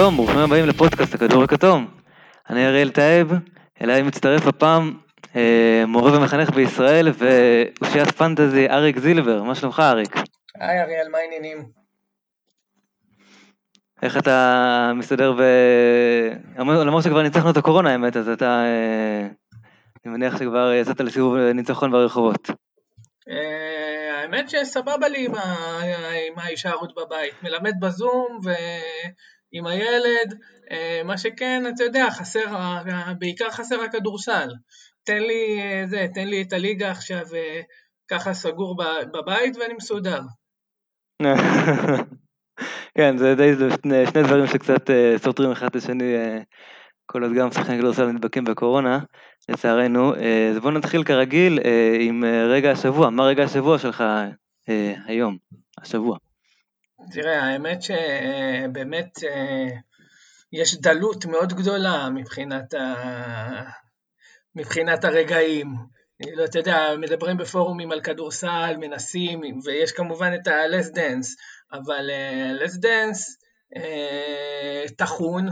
שלום, ברוכים הבאים לפודקאסט הכדור הכתום. אני אריאל טייב, אליי מצטרף הפעם אה, מורה ומחנך בישראל ואושיית fantasy אריק זילבר, מה שלומך אריק? היי אריאל, מה העניינים? איך אתה מסתדר ב... למרות שכבר ניצחנו את הקורונה האמת, אז אתה... אה, אני מניח שכבר יצאת לסיבוב ניצחון ברחובות. אה, האמת שסבבה לי עם ההישארות בבית, מלמד בזום ועם הילד, אה, מה שכן, אתה יודע, חסר, בעיקר חסר הכדורסל. תן לי זה, תן לי את הליגה עכשיו ככה סגור בבית ואני מסודר. כן, זה די שני, שני דברים שקצת סותרים אחד את השני, כל עוד גם שחקני כדורסל נדבקים בקורונה. לצערנו. אז בואו נתחיל כרגיל עם רגע השבוע. מה רגע השבוע שלך היום, השבוע? תראה, האמת שבאמת יש דלות מאוד גדולה מבחינת, ה... מבחינת הרגעים. לא, אתה יודע, מדברים בפורומים על כדורסל, מנסים, ויש כמובן את ה-less dance, אבל uh, less dance uh, טחון,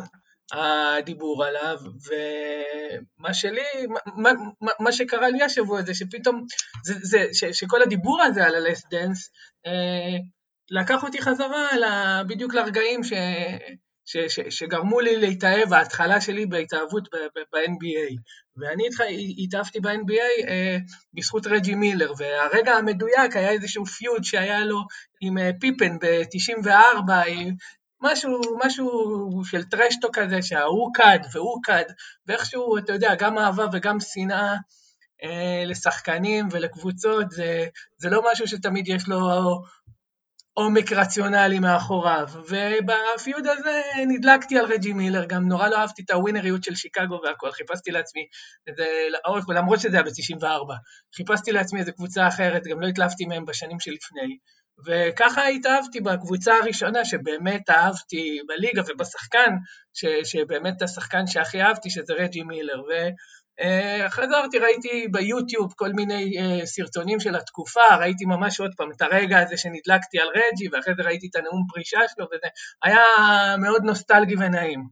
הדיבור עליו, ומה שלי, מה, מה, מה שקרה לי השבוע זה שפתאום, זה, זה, ש, שכל הדיבור הזה על ה-less dance, אה, לקח אותי חזרה בדיוק לרגעים ש, ש, ש, שגרמו לי להתאהב, ההתחלה שלי בהתאהבות ב-NBA. ואני התאהבתי ב-NBA אה, בזכות רג'י מילר, והרגע המדויק היה איזשהו פיוד שהיה לו עם אה, פיפן ב-94, משהו, משהו של טרשטו כזה, שההוא כד והוא כד, ואיכשהו, אתה יודע, גם אהבה וגם שנאה אה, לשחקנים ולקבוצות, זה, זה לא משהו שתמיד יש לו עומק רציונלי מאחוריו. ובפיוד הזה נדלקתי על רג'י מילר, גם נורא לא אהבתי את הווינריות של שיקגו והכל, חיפשתי לעצמי, זה, למרות שזה היה ב-94, חיפשתי לעצמי איזה קבוצה אחרת, גם לא התלהבתי מהם בשנים שלפני. וככה התאהבתי בקבוצה הראשונה שבאמת אהבתי בליגה ובשחקן, ש, שבאמת השחקן שהכי אהבתי, שזה רג'י מילר. וחזרתי, ראיתי ביוטיוב כל מיני אה, סרטונים של התקופה, ראיתי ממש עוד פעם את הרגע הזה שנדלקתי על רג'י, ואחרי זה ראיתי את הנאום פרישה שלו, וזה היה מאוד נוסטלגי ונעים.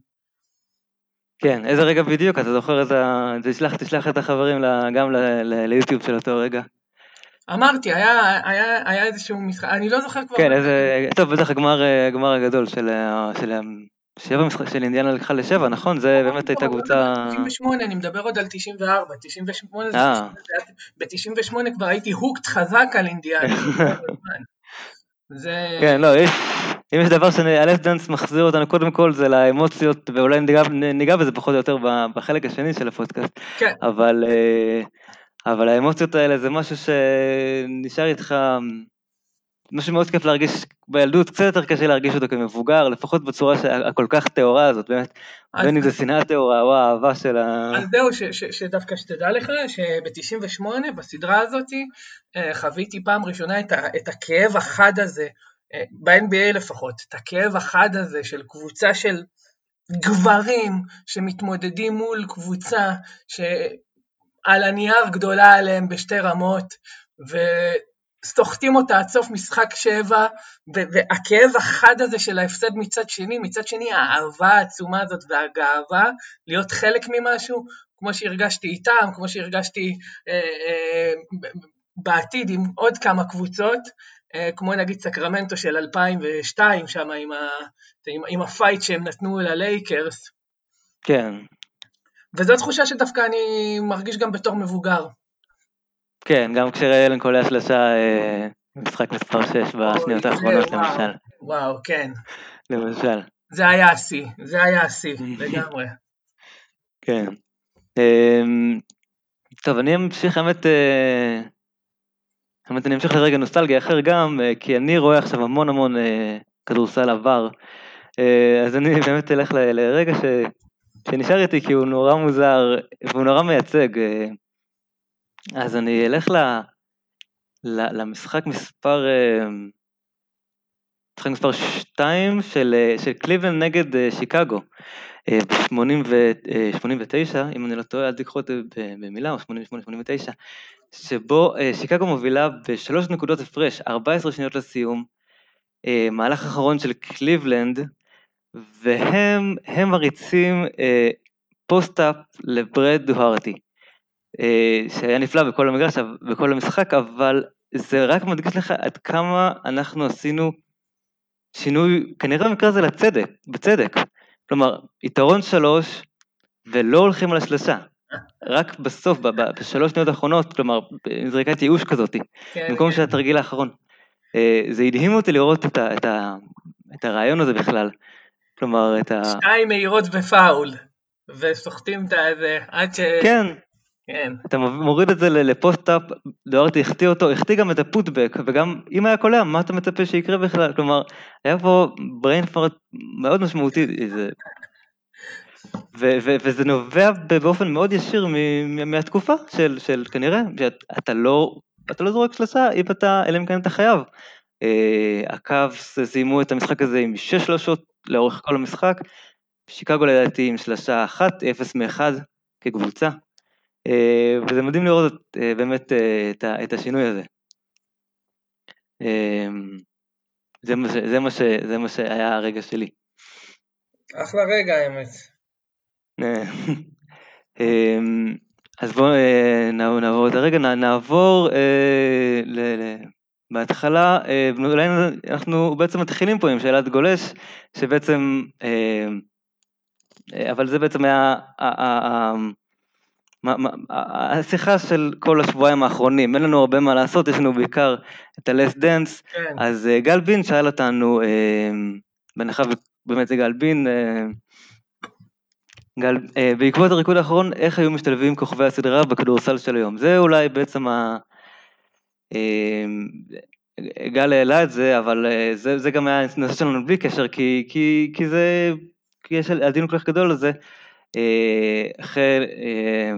כן, איזה רגע בדיוק, אתה זוכר את ה... תשלח, תשלח את החברים גם ליוטיוב של אותו רגע. אמרתי, היה, היה, היה איזשהו משחק, אני לא זוכר כבר... כן, איזה, טוב, בטח הגמר, הגמר הגדול של, של שבע משחק של אינדיאנה לקחה לשבע, נכון? זה באמת הייתה קבוצה... 98, אני מדבר עוד על 94, 98 זה... ב-98 כבר הייתי הוקט חזק על אינדיאנה. זה... כן, לא, יש, אם יש דבר שאלף דאנס מחזיר אותנו קודם כל זה לאמוציות, ואולי ניגע, ניגע בזה פחות או יותר בחלק השני של הפודקאסט, כן. אבל... אבל האמוציות האלה זה משהו שנשאר איתך, משהו מאוד כיף להרגיש בילדות, קצת יותר קשה להרגיש אותו כמבוגר, לפחות בצורה הכל כך טהורה הזאת, באמת, בין אם זה שנאה טהורה או האהבה של ה... אז זהו, שדווקא שתדע לך, שב-98, בסדרה הזאת, אה, חוויתי פעם ראשונה את הכאב החד הזה, אה, ב-NBA לפחות, את הכאב החד הזה של קבוצה של גברים שמתמודדים מול קבוצה ש... על הנייר גדולה עליהם בשתי רמות, וסוחטים אותה עד סוף משחק שבע, והכאב החד הזה של ההפסד מצד שני, מצד שני האהבה העצומה הזאת והגאווה להיות חלק ממשהו, כמו שהרגשתי איתם, כמו שהרגשתי אה, אה, בעתיד עם עוד כמה קבוצות, אה, כמו נגיד סקרמנטו של 2002, שם עם, ה, עם, עם ה fight שהם נתנו ללייקרס. כן, וזו תחושה שדווקא אני מרגיש גם בתור מבוגר. כן, גם כשראיין קולע שלושה אה, משחק מספר 6 בשניות האחרונות למשל. וואו, כן. למשל. זה היה השיא, זה היה השיא, לגמרי. כן. אמ, טוב, אני אמשיך, האמת, אה, האמת, אני אמשיך לרגע נוסטלגיה אחר גם, אה, כי אני רואה עכשיו המון המון כדורסל עבר, אז אני באמת אלך לרגע ש... שנשאר איתי כי הוא נורא מוזר והוא נורא מייצג. אה, אז אני אלך ל, ל, למשחק מספר, אה, משחק מספר 2 של, אה, של קליבלנד נגד שיקגו, ב-89, אם אני לא טועה, אל תיקחו את זה במילה, או 88-89, שבו שיקגו מובילה בשלוש נקודות הפרש, 14 שניות לסיום, מהלך אחרון של קליבלנד, והם הם מריצים אה, פוסט-אפ לברד דוהרטי, אה, שהיה נפלא בכל המגרש, בכל המשחק, אבל זה רק מדגיש לך עד כמה אנחנו עשינו שינוי, כנראה במקרה הזה לצדק, בצדק. כלומר, יתרון שלוש, ולא הולכים על השלושה. רק בסוף, בשלוש שניות האחרונות, כלומר, זריקת ייאוש כזאת, כן, במקום כן. של התרגיל האחרון. אה, זה הדהים אותי לראות את, ה, את, ה, את הרעיון הזה בכלל. כלומר, את ה... שתיים מהירות ופאול, וסוחטים את זה עד ש... כן. כן. אתה מוריד את זה לפוסט-אפ, דוארטי החטיא אותו, החטיא גם את הפוטבק, וגם אם היה קולע, מה אתה מצפה שיקרה בכלל? כלומר, היה פה בריינפורט מאוד משמעותי, זה... ו- ו- וזה נובע באופן מאוד ישיר מ- מהתקופה של, של כנראה, שאתה לא, אתה לא זורק שלושה אם אתה, אלא אם כן אתה חייב. Uh, הקאבס סיימו את המשחק הזה עם שש שלושות לאורך כל המשחק, שיקגו לדעתי עם שלושה אחת, אפס מאחד כקבוצה, וזה מדהים לראות uh, באמת uh, את, את השינוי הזה. זה מה, ש, זה, מה ש, זה מה שהיה הרגע שלי. אחלה רגע האמת. אמ, אז בואו אה, נעבור את הרגע, נעבור אה, בהתחלה, אה, אולי אנחנו בעצם מתחילים פה עם שאלת גולש, שבעצם, אבל זה בעצם היה השיחה של כל השבועיים האחרונים, אין לנו הרבה מה לעשות, יש לנו בעיקר את ה-less dance, כן. אז גל בין שאל אותנו, בהנחה ובאמת זה גל בין, גל, אה, בעקבות הריקוד האחרון, איך היו משתלבים כוכבי הסדרה בכדורסל של היום? זה אולי בעצם ה... אה, גל העלה את זה, אבל אה, זה, זה גם היה נושא שלנו בלי קשר, כי, כי, כי זה, כי יש הדין כל כך גדול לזה. אחרי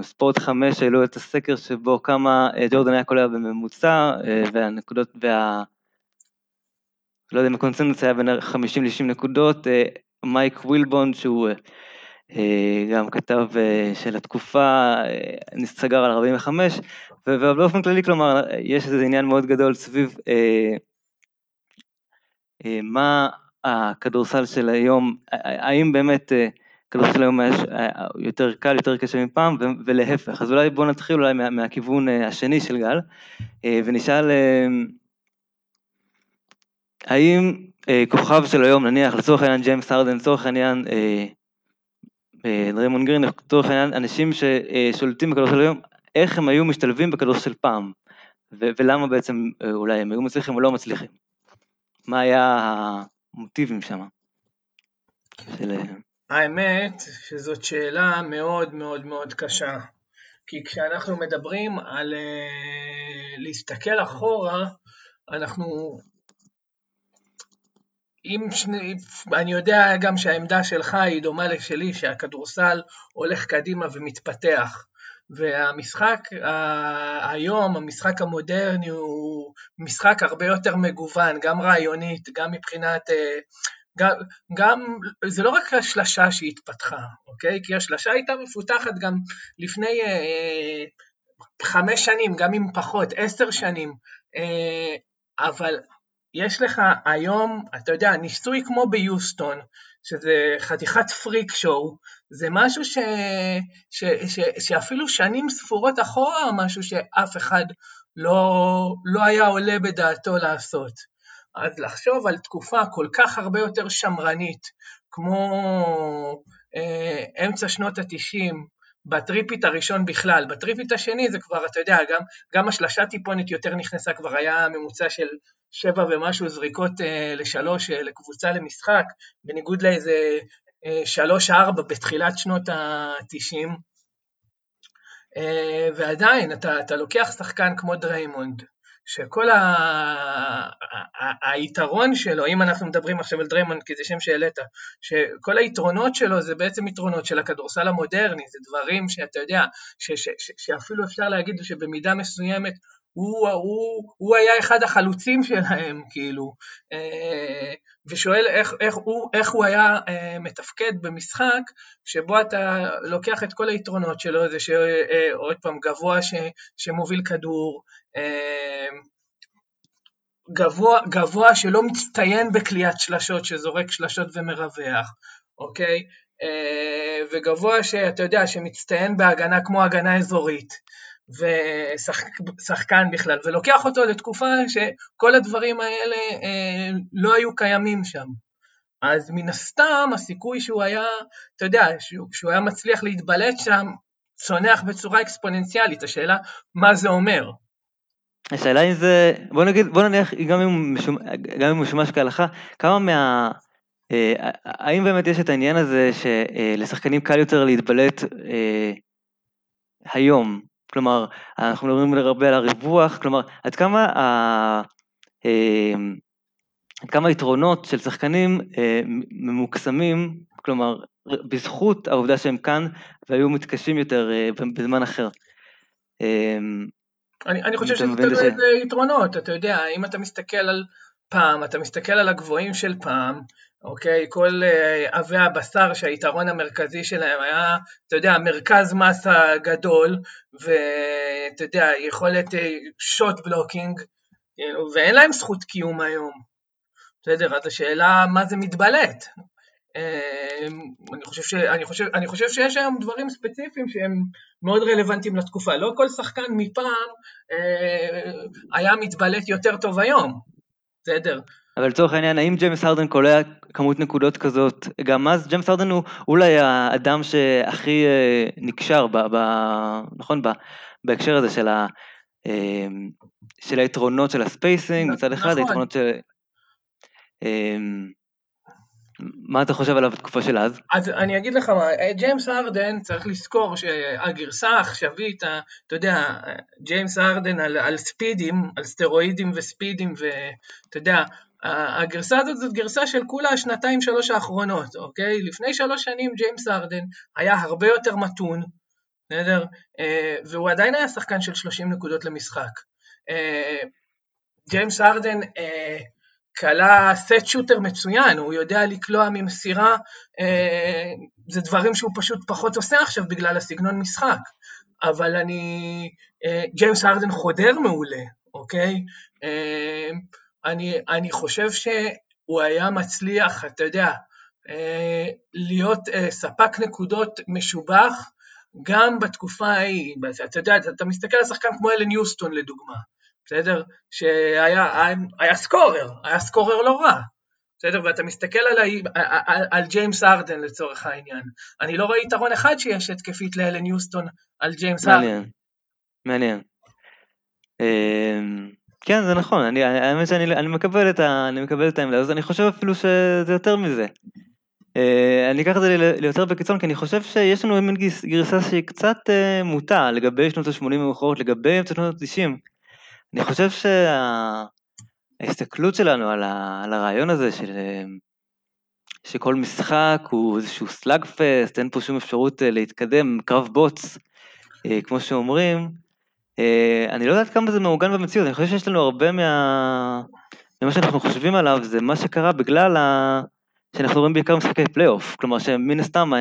ספורט 5 העלו את הסקר שבו כמה ג'ורדן היה קולע בממוצע, והנקודות, וה... לא יודע אם הקונצנזוס היה בין 50 ל-60 נקודות, מייק ווילבון שהוא אה, גם כתב אה, של התקופה, אה, נסגר על 45, ובאופן כללי, כלומר, יש איזה עניין מאוד גדול סביב מה הכדורסל של היום, האם באמת כדורסל היום יותר קל, יותר קשה מפעם, ולהפך. אז אולי בואו נתחיל אולי מה, מהכיוון השני של גל, ונשאל, האם כוכב של היום, נניח לצורך העניין ג'יימס ארדן, לצורך העניין דריימון גרין, לצורך העניין, אנשים ששולטים בכדורסל היום, איך הם היו משתלבים בכדורסל פעם, ולמה בעצם אה, אולי הם היו מצליחים או לא מצליחים. מה היה המוטיבים שם? של... אה, האמת שזאת שאלה מאוד מאוד מאוד קשה, כי כשאנחנו מדברים על uh, להסתכל אחורה, אנחנו אם שני, אני יודע גם שהעמדה שלך היא דומה לשלי, שהכדורסל הולך קדימה ומתפתח. והמשחק היום, המשחק המודרני הוא משחק הרבה יותר מגוון, גם רעיונית, גם מבחינת... גם, גם, זה לא רק השלשה שהתפתחה, אוקיי? כי השלשה הייתה מפותחת גם לפני אה, חמש שנים, גם אם פחות, עשר שנים, אה, אבל יש לך היום, אתה יודע, ניסוי כמו ביוסטון, שזה חתיכת פריק שואו, זה משהו ש, ש, ש, שאפילו שנים ספורות אחורה, משהו שאף אחד לא, לא היה עולה בדעתו לעשות. אז לחשוב על תקופה כל כך הרבה יותר שמרנית, כמו אה, אמצע שנות התשעים, ב three-peat הראשון בכלל, ב three-peat השני זה כבר, אתה יודע, גם, גם השלשה טיפונת יותר נכנסה, כבר היה ממוצע של שבע ומשהו זריקות אה, לשלוש אה, לקבוצה למשחק, בניגוד לאיזה אה, שלוש-ארבע בתחילת שנות ה-90. אה, ועדיין, אתה, אתה לוקח שחקן כמו דריימונד, שכל. היתרון שלו, אם אנחנו מדברים עכשיו על דריימונד כי זה שם שהעלית, שכל היתרונות שלו זה בעצם יתרונות של הכדורסל המודרני, זה דברים שאתה יודע. שאפילו אפשר להגיד שבמידה מסוימת הוא, הוא, הוא היה אחד החלוצים שלהם, כאילו, אה, ושואל איך, איך, הוא, איך הוא היה אה, מתפקד במשחק שבו אתה לוקח את כל היתרונות שלו, זה שעוד אה, פעם גבוה ש, שמוביל כדור, גבוה, גבוה שלא מצטיין בקליעת שלשות, שזורק שלשות ומרווח, אוקיי? וגבוה שאתה יודע, שמצטיין בהגנה כמו הגנה אזורית, ושחקן בכלל, ולוקח אותו לתקופה שכל הדברים האלה אה, לא היו קיימים שם. אז מן הסתם הסיכוי שהוא היה, אתה יודע, שהוא, שהוא היה מצליח להתבלט שם, צונח בצורה אקספוננציאלית, השאלה מה זה אומר. השאלה אם זה, בוא נגיד, בוא נניח, גם אם, הוא משומש כהלכה, כמה מה... אה, האם באמת יש את העניין הזה שלשחקנים קל יותר להתבלט אה, היום? כלומר, אנחנו מדברים הרבה על הריווח, כלומר, עד כמה, ה, אה, עד כמה היתרונות של שחקנים ממוקסמים, כלומר, בזכות העובדה שהם כאן והיו מתקשים יותר בזמן אחר. אני, אני חושב שזה יתרונות, אתה יודע, אם אתה מסתכל על פעם, אתה מסתכל על הגבוהים של פעם, אוקיי? כל עבי הבשר שהיתרון המרכזי שלהם היה, אתה יודע, מרכז מסה גדול, ואתה יודע, יכולת שוט uh, בלוקינג, כאילו, ואין להם זכות קיום היום. בסדר, אז השאלה מה זה מתבלט. אמ, אני חושב, ש, אני, חושב, אני חושב שיש היום דברים ספציפיים שהם מאוד רלוונטיים לתקופה. לא כל שחקן מפעם אה, היה מתבלט יותר טוב היום, בסדר? אבל לצורך העניין, האם ג'יימס הרדן קולע כמות נקודות כזאת? גם אז ג'יימס הרדן הוא אולי האדם שהכי אה, נקשר, ב, ב, נכון? ב, בהקשר הזה של, ה, אה, של היתרונות של ה spacing מצד אחד, נכון. היתרונות של... אה, מה אתה חושב עליו בתקופה של אז? אז אני אגיד לך מה, ג'יימס הארדן, צריך לזכור שהגרסה העכשווית, אתה יודע, ג'יימס הארדן על, על ספידים, על סטרואידים וספידים, ואתה יודע, הגרסה הזאת זאת גרסה של כולה השנתיים שלוש האחרונות, אוקיי? לפני שלוש שנים ג'יימס הארדן היה הרבה יותר מתון, בסדר? אה, והוא עדיין היה שחקן של 30 נקודות למשחק. אה, ג'יימס ארדן אה, כלה סט שוטר מצוין, הוא יודע לקלוע ממסירה, אה, זה דברים שהוא פשוט פחות עושה עכשיו בגלל הסגנון משחק. אבל אני, אה, ג'יימס ארדן חודר מעולה, אוקיי? אה, אני, אני חושב שהוא היה מצליח, אתה יודע, אה, להיות אה, ספק נקודות משובח גם בתקופה ההיא. אתה יודע, אתה מסתכל על שחקן כמו אלן יוסטון לדוגמה. בסדר? שהיה היה סקורר, היה סקורר לא רע, בסדר? ואתה מסתכל על, על, על, על ג'יימס ארדן לצורך העניין. אני לא רואה יתרון אחד שיש התקפית לאלן יוסטון על ג'יימס מעניין, ארדן. מעניין. אמ, כן, זה נכון, אני, האמת שאני אני מקבל, את ה, העמדה הזאת, אני חושב אפילו שזה יותר מזה. אה, אני אקח את זה ליותר בקיצון, כי אני חושב שיש לנו מין גרסה שהיא קצת אה, מוטה לגבי שנות ה-80 המאוחרות, לגבי שנות ה-90. אני חושב שההסתכלות שלנו על, ה... על הרעיון הזה של... שכל משחק הוא איזשהו slugfest, אין פה שום אפשרות אה, להתקדם, קרב בוץ, אה, כמו שאומרים, אה, אני לא יודע כמה זה מעוגן במציאות, אני חושב שיש לנו הרבה מה... ממה שאנחנו חושבים עליו, זה מה שקרה בגלל ה... שאנחנו רואים בעיקר משחקי פלייאוף, כלומר שמן הסתם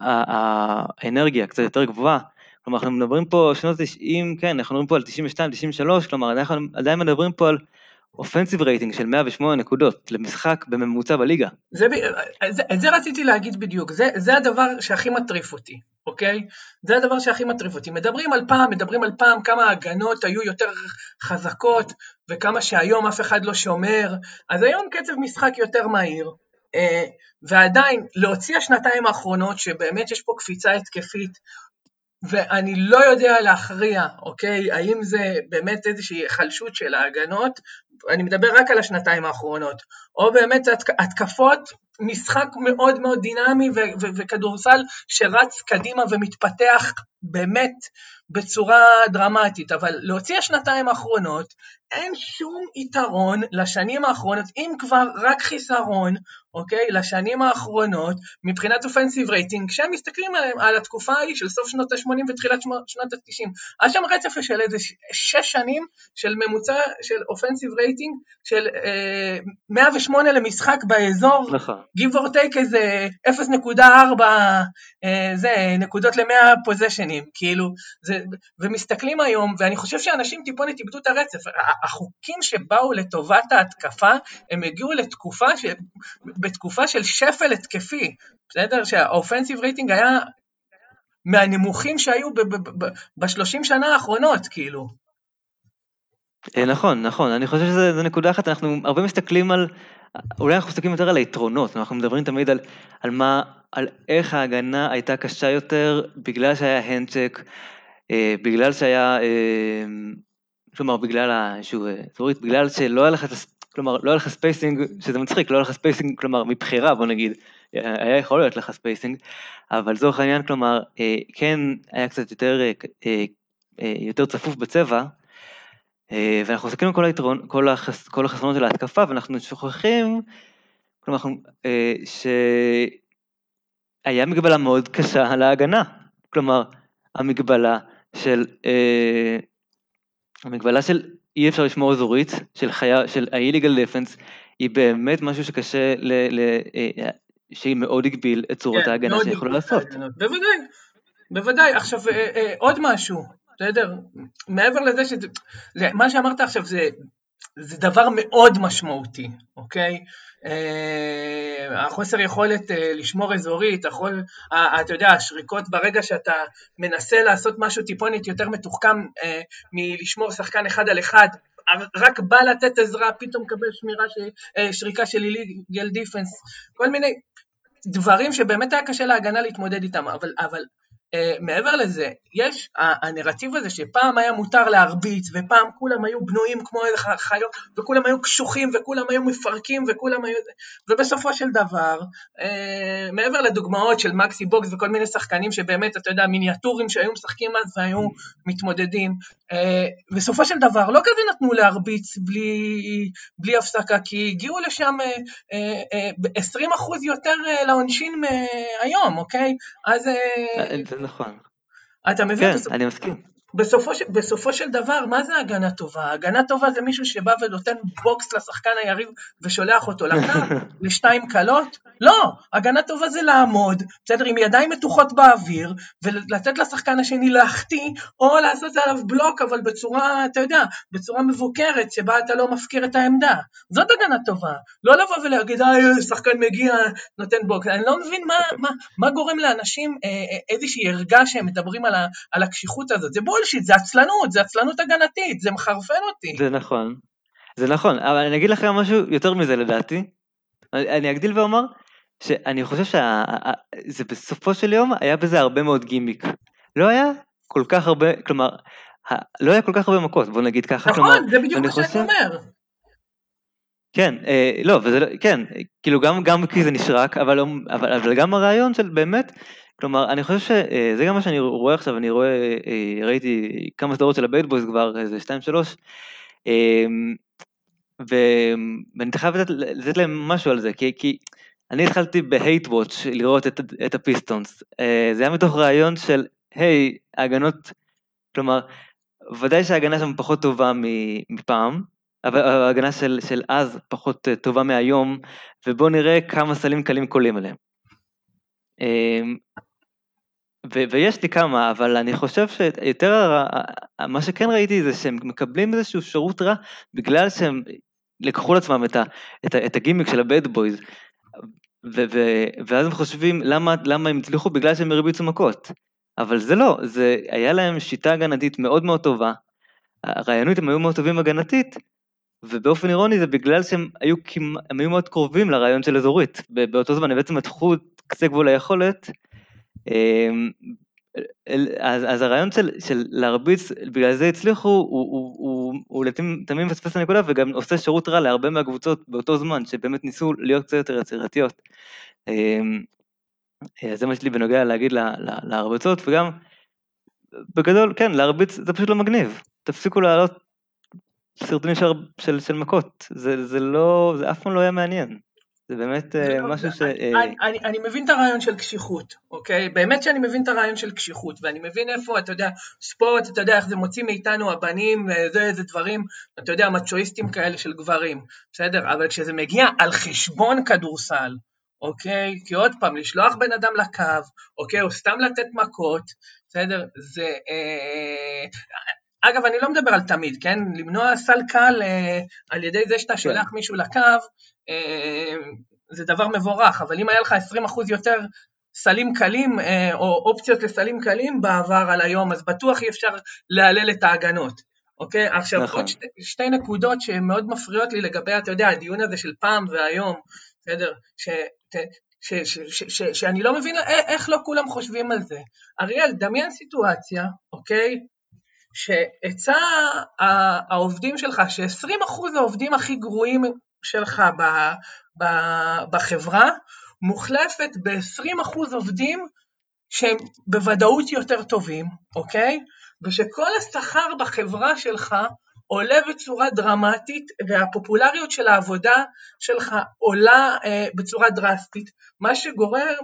האנרגיה קצת יותר גבוהה, כלומר, אנחנו מדברים פה שנות 90, כן, אנחנו מדברים פה על 92, 93, כלומר, אנחנו עדיין מדברים פה על offensive rating של 108 נקודות למשחק בממוצע בליגה. זה, זה, את זה רציתי להגיד בדיוק, זה, זה הדבר שהכי מטריף אותי, אוקיי? זה הדבר שהכי מטריף אותי. מדברים על פעם, מדברים על פעם כמה ההגנות היו יותר חזקות, וכמה שהיום אף אחד לא שומר, אז היום קצב משחק יותר מהיר, אה, ועדיין להוציא השנתיים האחרונות, שבאמת יש פה קפיצה התקפית, ואני לא יודע להכריע, אוקיי, האם זה באמת איזושהי היחלשות של ההגנות, אני מדבר רק על השנתיים האחרונות, או באמת התקפות, משחק מאוד מאוד דינמי וכדורסל שרץ קדימה ומתפתח באמת בצורה דרמטית, אבל להוציא השנתיים האחרונות, אין שום יתרון לשנים האחרונות, אם כבר רק חיסרון, אוקיי, לשנים האחרונות, מבחינת offensive rating, כשהם מסתכלים עליהם, על התקופה ההיא של סוף שנות ה-80 ותחילת שנות ה-90, היה שם רצף של איזה שש שנים של ממוצע של offensive rating של אה, 108 למשחק באזור, נכון. give or take איזה 0.4 אה, זה, נקודות ל-100 פוזיישנים, כאילו, זה, ומסתכלים היום, ואני חושב שאנשים טיפונת איבדו את הרצף. החוקים שבאו לטובת ההתקפה, הם הגיעו לתקופה, ש... בתקופה של שפל התקפי, בסדר? שהאופנסיב רייטינג היה מהנמוכים שהיו בשלושים שנה האחרונות, כאילו. אה, נכון, נכון, אני חושב שזה נקודה אחת, אנחנו הרבה מסתכלים על, אולי אנחנו מסתכלים יותר על היתרונות, אנחנו מדברים תמיד על, על מה, על איך ההגנה הייתה קשה יותר בגלל שהיה hand check, אה, בגלל שהיה, אה, כלומר בגלל איזשהו, אזורית, בגלל שלא היה לך, כלומר לא היה לך spacing, שזה מצחיק, לא היה לך spacing, כלומר מבחירה בוא נגיד, היה יכול להיות לך spacing, אבל לצורך העניין, כלומר, כן היה קצת יותר, יותר צפוף בצבע, אה, ואנחנו מסתכלים על כל היתרון, כל, החס, כל החסרונות של ההתקפה, ואנחנו שוכחים, כלומר, אה, שהיה מגבלה מאוד קשה על ההגנה. כלומר, המגבלה של, אה, המגבלה של אי אפשר לשמור אזורית, של חיה, של ה-illegal defense, היא באמת משהו שקשה, ל, ל, שהיא מאוד הגביל את צורת כן, ההגנה שיכולה לעשות. בוודאי, בוודאי. עכשיו, עוד משהו, בסדר? מעבר לזה שזה, זה, מה שאמרת עכשיו זה, זה דבר מאוד משמעותי, אוקיי? אה, החוסר יכולת אה, לשמור אזורית, יכול, אה, אתה יודע, השריקות ברגע שאתה מנסה לעשות משהו טיפונת יותר מתוחכם אה, מלשמור שחקן אחד על אחד, רק בא לתת עזרה, פתאום מקבל שמירה, ש, אה, שריקה של איליגל דיפנס, כל מיני דברים שבאמת היה קשה להגנה להתמודד איתם, אבל, אבל Uh, מעבר לזה, יש הנרטיב הזה שפעם היה מותר להרביץ ופעם כולם היו בנויים כמו איזה חיות וכולם היו קשוחים וכולם היו מפרקים וכולם היו... ובסופו של דבר, uh, מעבר לדוגמאות של מקסי בוקס וכל מיני שחקנים שבאמת, אתה יודע, מיניאטורים שהיו משחקים אז והיו מתמודדים, uh, בסופו של דבר לא כזה נתנו להרביץ בלי, בלי הפסקה כי הגיעו לשם uh, uh, uh, 20% יותר לעונשין מהיום, אוקיי? אז... נכון. אתה מבין? כן, אני מסכים. בסופו, ש... בסופו של דבר, מה זה הגנה טובה? הגנה טובה זה מישהו שבא ונותן בוקס לשחקן היריב ושולח אותו לקו, לשתיים קלות? לא, הגנה טובה זה לעמוד, בסדר, עם ידיים מתוחות באוויר, ולתת לשחקן השני להחטיא, או לעשות עליו בלוק, אבל בצורה, אתה יודע, בצורה מבוקרת, שבה אתה לא מפקיר את העמדה. זאת הגנה טובה. לא לבוא ולהגיד, אה, שחקן מגיע, נותן בוקס. אני לא מבין מה, מה, מה גורם לאנשים אה, אה, איזושהי ערגה שהם מדברים על, ה, על הקשיחות הזאת. זה בול bullshit, זה עצלנות, זה עצלנות הגנתית, זה מחרפן אותי. זה נכון, זה נכון, אבל אני אגיד לכם משהו יותר מזה לדעתי. אני אגדיל ואומר, שאני חושב שזה בסופו של יום היה בזה הרבה מאוד גימיק. לא היה כל כך הרבה, כלומר, לא היה כל כך הרבה מכות, בוא נגיד ככה. נכון, כלומר, זה בדיוק מה שאני אומר. כן, אה, לא, וזה, לא, כן, כאילו גם, גם כי זה נשרק, אבל, אבל, אבל גם הרעיון של באמת כלומר, אני חושב שזה גם מה שאני רואה עכשיו, אני רואה, אה, ראיתי כמה סדרות של ה Bad Boys כבר, איזה 2-3, אמ, ואני חייב לתת, לתת להם משהו על זה, כי, כי אני התחלתי ב hate watch לראות את, את הפיסטונס. אה, זה היה מתוך רעיון של, היי, ההגנות, כלומר, ודאי שההגנה שם פחות טובה מפעם, אבל ההגנה של, של אז פחות אה, טובה מהיום, ובואו נראה כמה סלים קלים קולים עליהם. ויש לי כמה, אבל אני חושב שיותר, מה שכן ראיתי זה שהם מקבלים איזשהו שירות רע, בגלל שהם לקחו לעצמם את, ה- את, ה- את הגימיק של הבד בויז, ו- ו- ואז הם חושבים למה, למה הם הצליחו? בגלל שהם הרביצו מכות. אבל זה לא, זה היה להם שיטה הגנתית מאוד מאוד טובה, הרעיונות הם היו מאוד טובים הגנתית, ובאופן אירוני זה בגלל שהם היו, הם היו מאוד קרובים לרעיון של אזורית, באותו זמן הם בעצם מתחו קצה גבול היכולת, אז, אז הרעיון של, של להרביץ, בגלל זה הצליחו, הוא, הוא, הוא, הוא לתמיד מפספס את הנקודה וגם עושה שירות רע להרבה מהקבוצות באותו זמן, שבאמת ניסו להיות קצת יותר יצירתיות. אמ, זה מה שלי בנוגע להגיד להרבצות, וגם בגדול, כן, להרביץ זה פשוט לא מגניב. תפסיקו לעלות סרטונים של, של, של מכות, זה, זה לא, זה אף פעם לא היה מעניין. זה באמת אה, משהו ש... אני, אה, אני, אני מבין את הרעיון של קשיחות, אוקיי? באמת שאני מבין את הרעיון של קשיחות, ואני מבין איפה, אתה יודע, ספורט, אתה יודע איך זה מוציא מאיתנו הבנים, זה איזה דברים, אתה יודע, מצ'ואיסטים כאלה של גברים, בסדר? אבל כשזה מגיע על חשבון כדורסל, אוקיי? כי עוד פעם, לשלוח בן אדם לקו, אוקיי? או סתם לתת מכות, בסדר? זה... אה, אגב, אני לא מדבר על תמיד, כן? למנוע סל קל אה, על ידי זה שאתה כן. שולח מישהו לקו, אה, זה דבר מבורך, אבל אם היה לך 20% יותר סלים קלים, אה, או אופציות לסלים קלים בעבר על היום, אז בטוח אי אפשר להלל את ההגנות. אוקיי? עכשיו, נכון. עוד שתי, שתי נקודות שמאוד מפריעות לי לגבי, אתה יודע, הדיון הזה של פעם והיום, בסדר? ש, ש, ש, ש, ש, שאני לא מבין איך לא כולם חושבים על זה. אריאל, דמיין סיטואציה, אוקיי? שהיצע העובדים שלך, ש-20% העובדים הכי גרועים שלך ב, ב, בחברה, מוחלפת ב-20% עובדים שהם בוודאות יותר טובים, אוקיי? ושכל השכר בחברה שלך עולה בצורה דרמטית והפופולריות של העבודה שלך עולה אה, בצורה דרסטית, מה שגורר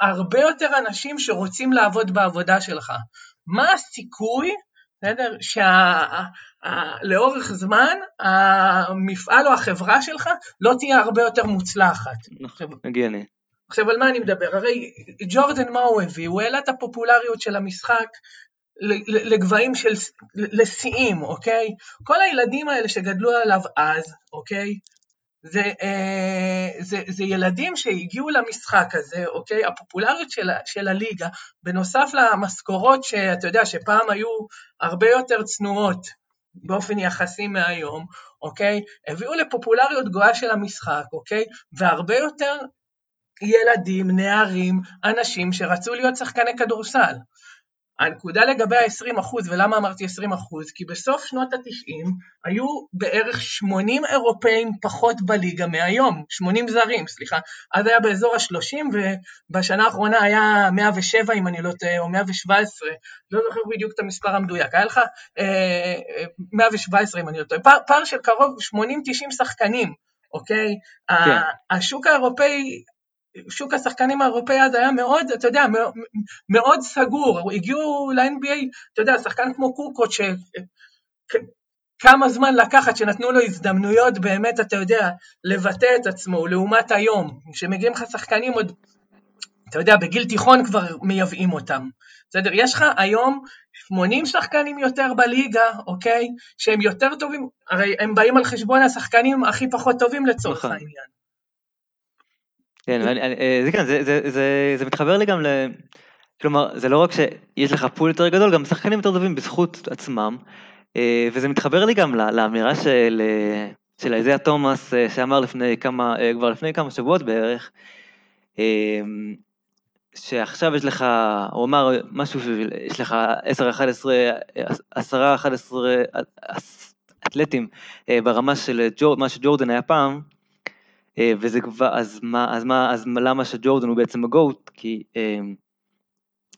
הרבה יותר אנשים שרוצים לעבוד בעבודה שלך. מה הסיכוי, בסדר, שלאורך זמן המפעל או החברה שלך לא תהיה הרבה יותר מוצלחת? נכון, הגיוני. עכשיו, על מה אני מדבר? הרי ג'ורדן, מה הוא הביא? הוא העלה את הפופולריות של המשחק לגבהים של, לשיאים, אוקיי? כל הילדים האלה שגדלו עליו אז, אוקיי? זה, אה, זה, זה ילדים שהגיעו למשחק הזה, אוקיי? הפופולריות של, של הליגה, בנוסף למשכורות שאתה יודע שפעם היו הרבה יותר צנועות באופן יחסי מהיום, אוקיי? הביאו לפופולריות גבוהה של המשחק, אוקיי? והרבה יותר ילדים, נערים, אנשים שרצו להיות שחקני כדורסל. הנקודה לגבי ה-20% ולמה אמרתי 20%? כי בסוף שנות ה-90 היו בערך 80 אירופאים פחות בליגה מהיום, 80 זרים, סליחה. אז היה באזור ה-30 ובשנה האחרונה היה 107 אם אני לא טועה, או 117, לא זוכר בדיוק את המספר המדויק, היה לך אה, 117 אם אני לא טועה, פער, פער של קרוב 80-90 שחקנים, אוקיי? כן. השוק האירופאי שוק השחקנים האירופאי אז היה מאוד, אתה יודע, מאוד, סגור, הגיעו ל-NBA, אתה יודע, שחקן כמו קוקו, כמה זמן לקחת שנתנו לו הזדמנויות באמת, אתה יודע, לבטא את עצמו, לעומת היום, כשמגיעים לך שחקנים עוד, אתה יודע, בגיל תיכון כבר מייבאים אותם. בסדר? יש לך היום 80 שחקנים יותר בליגה, אוקיי? שהם יותר טובים, הרי הם באים על חשבון השחקנים הכי פחות טובים לצורך נכון. העניין. כן, אה, זה כן, זה, זה, זה, מתחבר לי גם ל... כלומר, זה לא רק שיש לך פול יותר גדול, גם שחקנים יותר טובים בזכות עצמם, אה, וזה מתחבר לי גם לאמירה של, אה, של איזיה תומאס, שאמר לפני כמה, כבר לפני כמה שבועות בערך, שעכשיו יש לך, הוא אמר משהו, יש לך 10, 11, 10, 11 אתלטים ברמה של ג'ור, מה שג'ורדן היה פעם, וזה כבר, אז מה, אז מה, אז למה שג'ורדן הוא בעצם הגוט? כי, אה,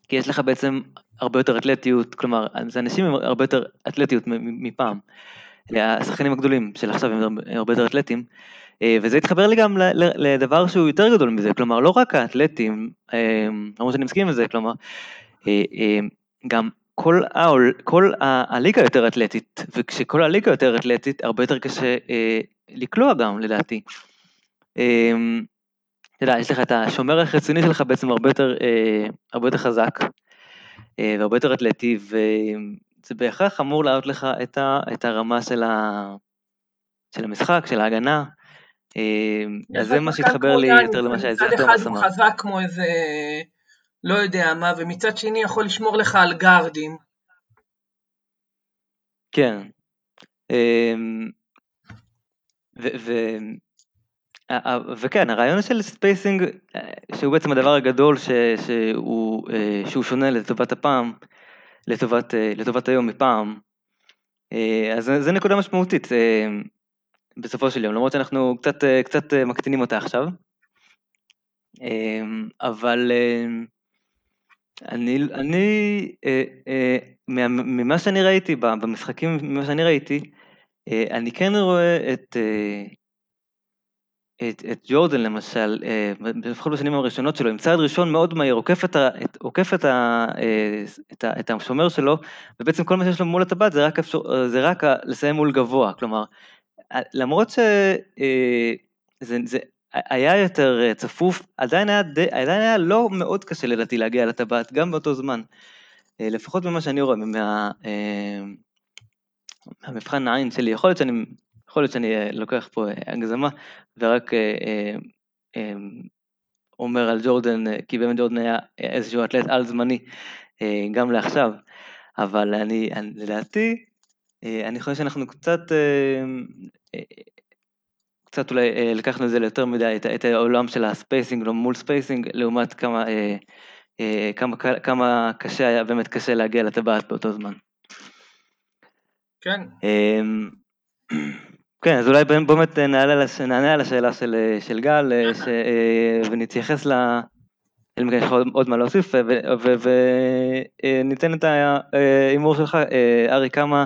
כי יש לך בעצם הרבה יותר אתלטיות, כלומר, זה אנשים עם הרבה יותר אתלטיות מפעם. השחקנים הגדולים של עכשיו הם הרבה יותר אתלטים, אה, וזה התחבר לי גם לדבר שהוא יותר גדול מזה, כלומר, לא רק האתלטים, למרות שאני מסכים עם זה, כלומר, גם כל, העול, כל הליגה יותר אתלטית, וכשכל הליגה יותר אתלטית, הרבה יותר קשה לקלוע גם, לדעתי. אמ, אתה יודע, יש לך את השומר החיצוני שלך בעצם הרבה יותר, אה, הרבה יותר חזק אה, והרבה יותר אתלטי, וזה בהכרח אמור להעלות לך את, ה, את הרמה של, ה, של המשחק, של ההגנה. אמ, אז זה מה שהתחבר לי יותר למה שאייזיאה תומאס אמר. מצד אחד הוא חזק כמו איזה, לא יודע מה, ומצד שני יכול לשמור לך על גארדים. כן. אמ, ו- וכן, הרעיון של spacing, שהוא בעצם הדבר הגדול ש, שהוא, אה, שהוא שונה לטובת הפעם, לטובת, אה, לטובת היום מפעם, אה, אז זה נקודה משמעותית בסופו של יום, למרות שאנחנו קצת, קצת מקטינים אותה עכשיו. אבל אני, אני ממה שאני ראיתי, במשחקים, ממה שאני ראיתי, אני כן רואה את, את, את ג'ורדן למשל, אה, לפחות בשנים הראשונות שלו, עם צעד ראשון מאוד מהיר, עוקף את, את, עוקף את, אה, את, את השומר שלו, ובעצם כל מה שיש לו מול הטבעת זה רק, אפשר, זה רק לסיים מול גבוה, כלומר, למרות שזה, זה, היה יותר צפוף, עדיין היה, די, עדיין היה לא מאוד קשה לדעתי להגיע לטבעת, גם באותו זמן. לפחות ממה שאני רואה, מה, מהמבחן העין שלי, יכול להיות שאני, יכול להיות שאני לוקח פה הגזמה, ורק אומר על ג'ורדן, כי באמת ג'ורדן היה איזשהו אתלט על זמני גם לעכשיו, אבל אני, אני לדעתי, אני חושב שאנחנו קצת, קצת אולי לקחנו את זה ליותר מדי, את, את העולם של ה spacing, לא מול spacing, לעומת כמה, כמה, כמה קשה היה, באמת קשה להגיע לטבעת באותו זמן. כן. כן, אז אולי באמת נענה על השאלה של, של גל, ש, ונתייחס ל... אם יש לך עוד מה להוסיף, וניתן את ההימור שלך, ארי, כמה,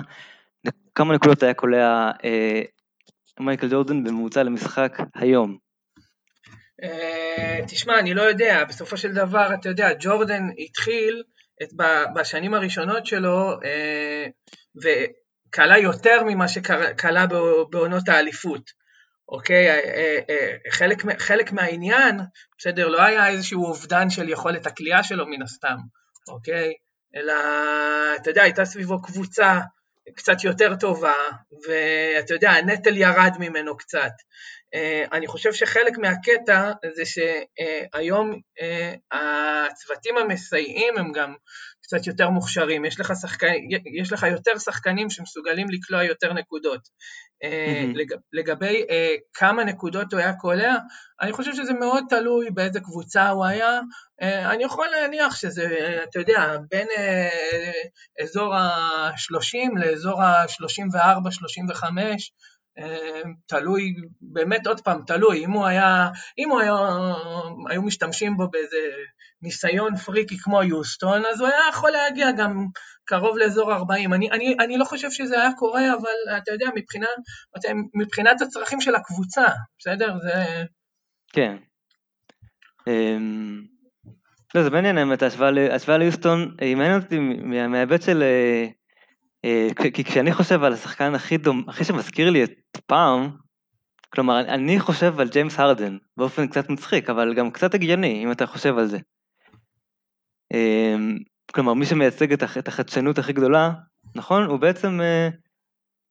כמה נקודות היה קולע מייקל ג'ורדן בממוצע למשחק היום? תשמע, אני לא יודע, בסופו של דבר, אתה יודע, ג'ורדן התחיל את, בשנים הראשונות שלו, וקלע יותר ממה שקלע בעונות האליפות. אוקיי? חלק, חלק מהעניין, בסדר, לא היה איזשהו אובדן של יכולת הכלייה שלו מן הסתם, אוקיי? אלא, אתה יודע, הייתה סביבו קבוצה קצת יותר טובה, ואתה יודע, הנטל ירד ממנו קצת. אני חושב שחלק מהקטע זה שהיום הצוותים המסייעים הם גם קצת יותר מוכשרים, יש לך, שחק... יש לך יותר שחקנים שמסוגלים לקלוע יותר נקודות. Mm-hmm. לג... לגבי uh, כמה נקודות הוא היה קולע, אני חושב שזה מאוד תלוי באיזה קבוצה הוא היה. Uh, אני יכול להניח שזה, אתה יודע, בין אזור ה-30 לאזור ה-34-35, תלוי, באמת עוד פעם, תלוי, אם הוא היה, אם הוא היה, היו משתמשים בו באיזה ניסיון פריקי כמו יוסטון, אז הוא היה יכול להגיע גם קרוב לאזור 40. אני, אני, אני לא חושב שזה היה קורה, אבל אתה יודע, מבחינה, מבחינת הצרכים של הקבוצה, בסדר? זה... כן. אמ, לא, זה מעניין האמת, ההשוואה ליוסטון, היא מעניינת אותי מההיבט של... אה, אה, כי כשאני חושב על השחקן הכי דום, הכי שמזכיר לי את פעם, כלומר, אני חושב על ג'יימס הרדן, באופן קצת מצחיק, אבל גם קצת הגיוני, אם אתה חושב על זה. אמ, כלומר, מי שמייצג את החדשנות הכי גדולה, נכון? הוא בעצם אה,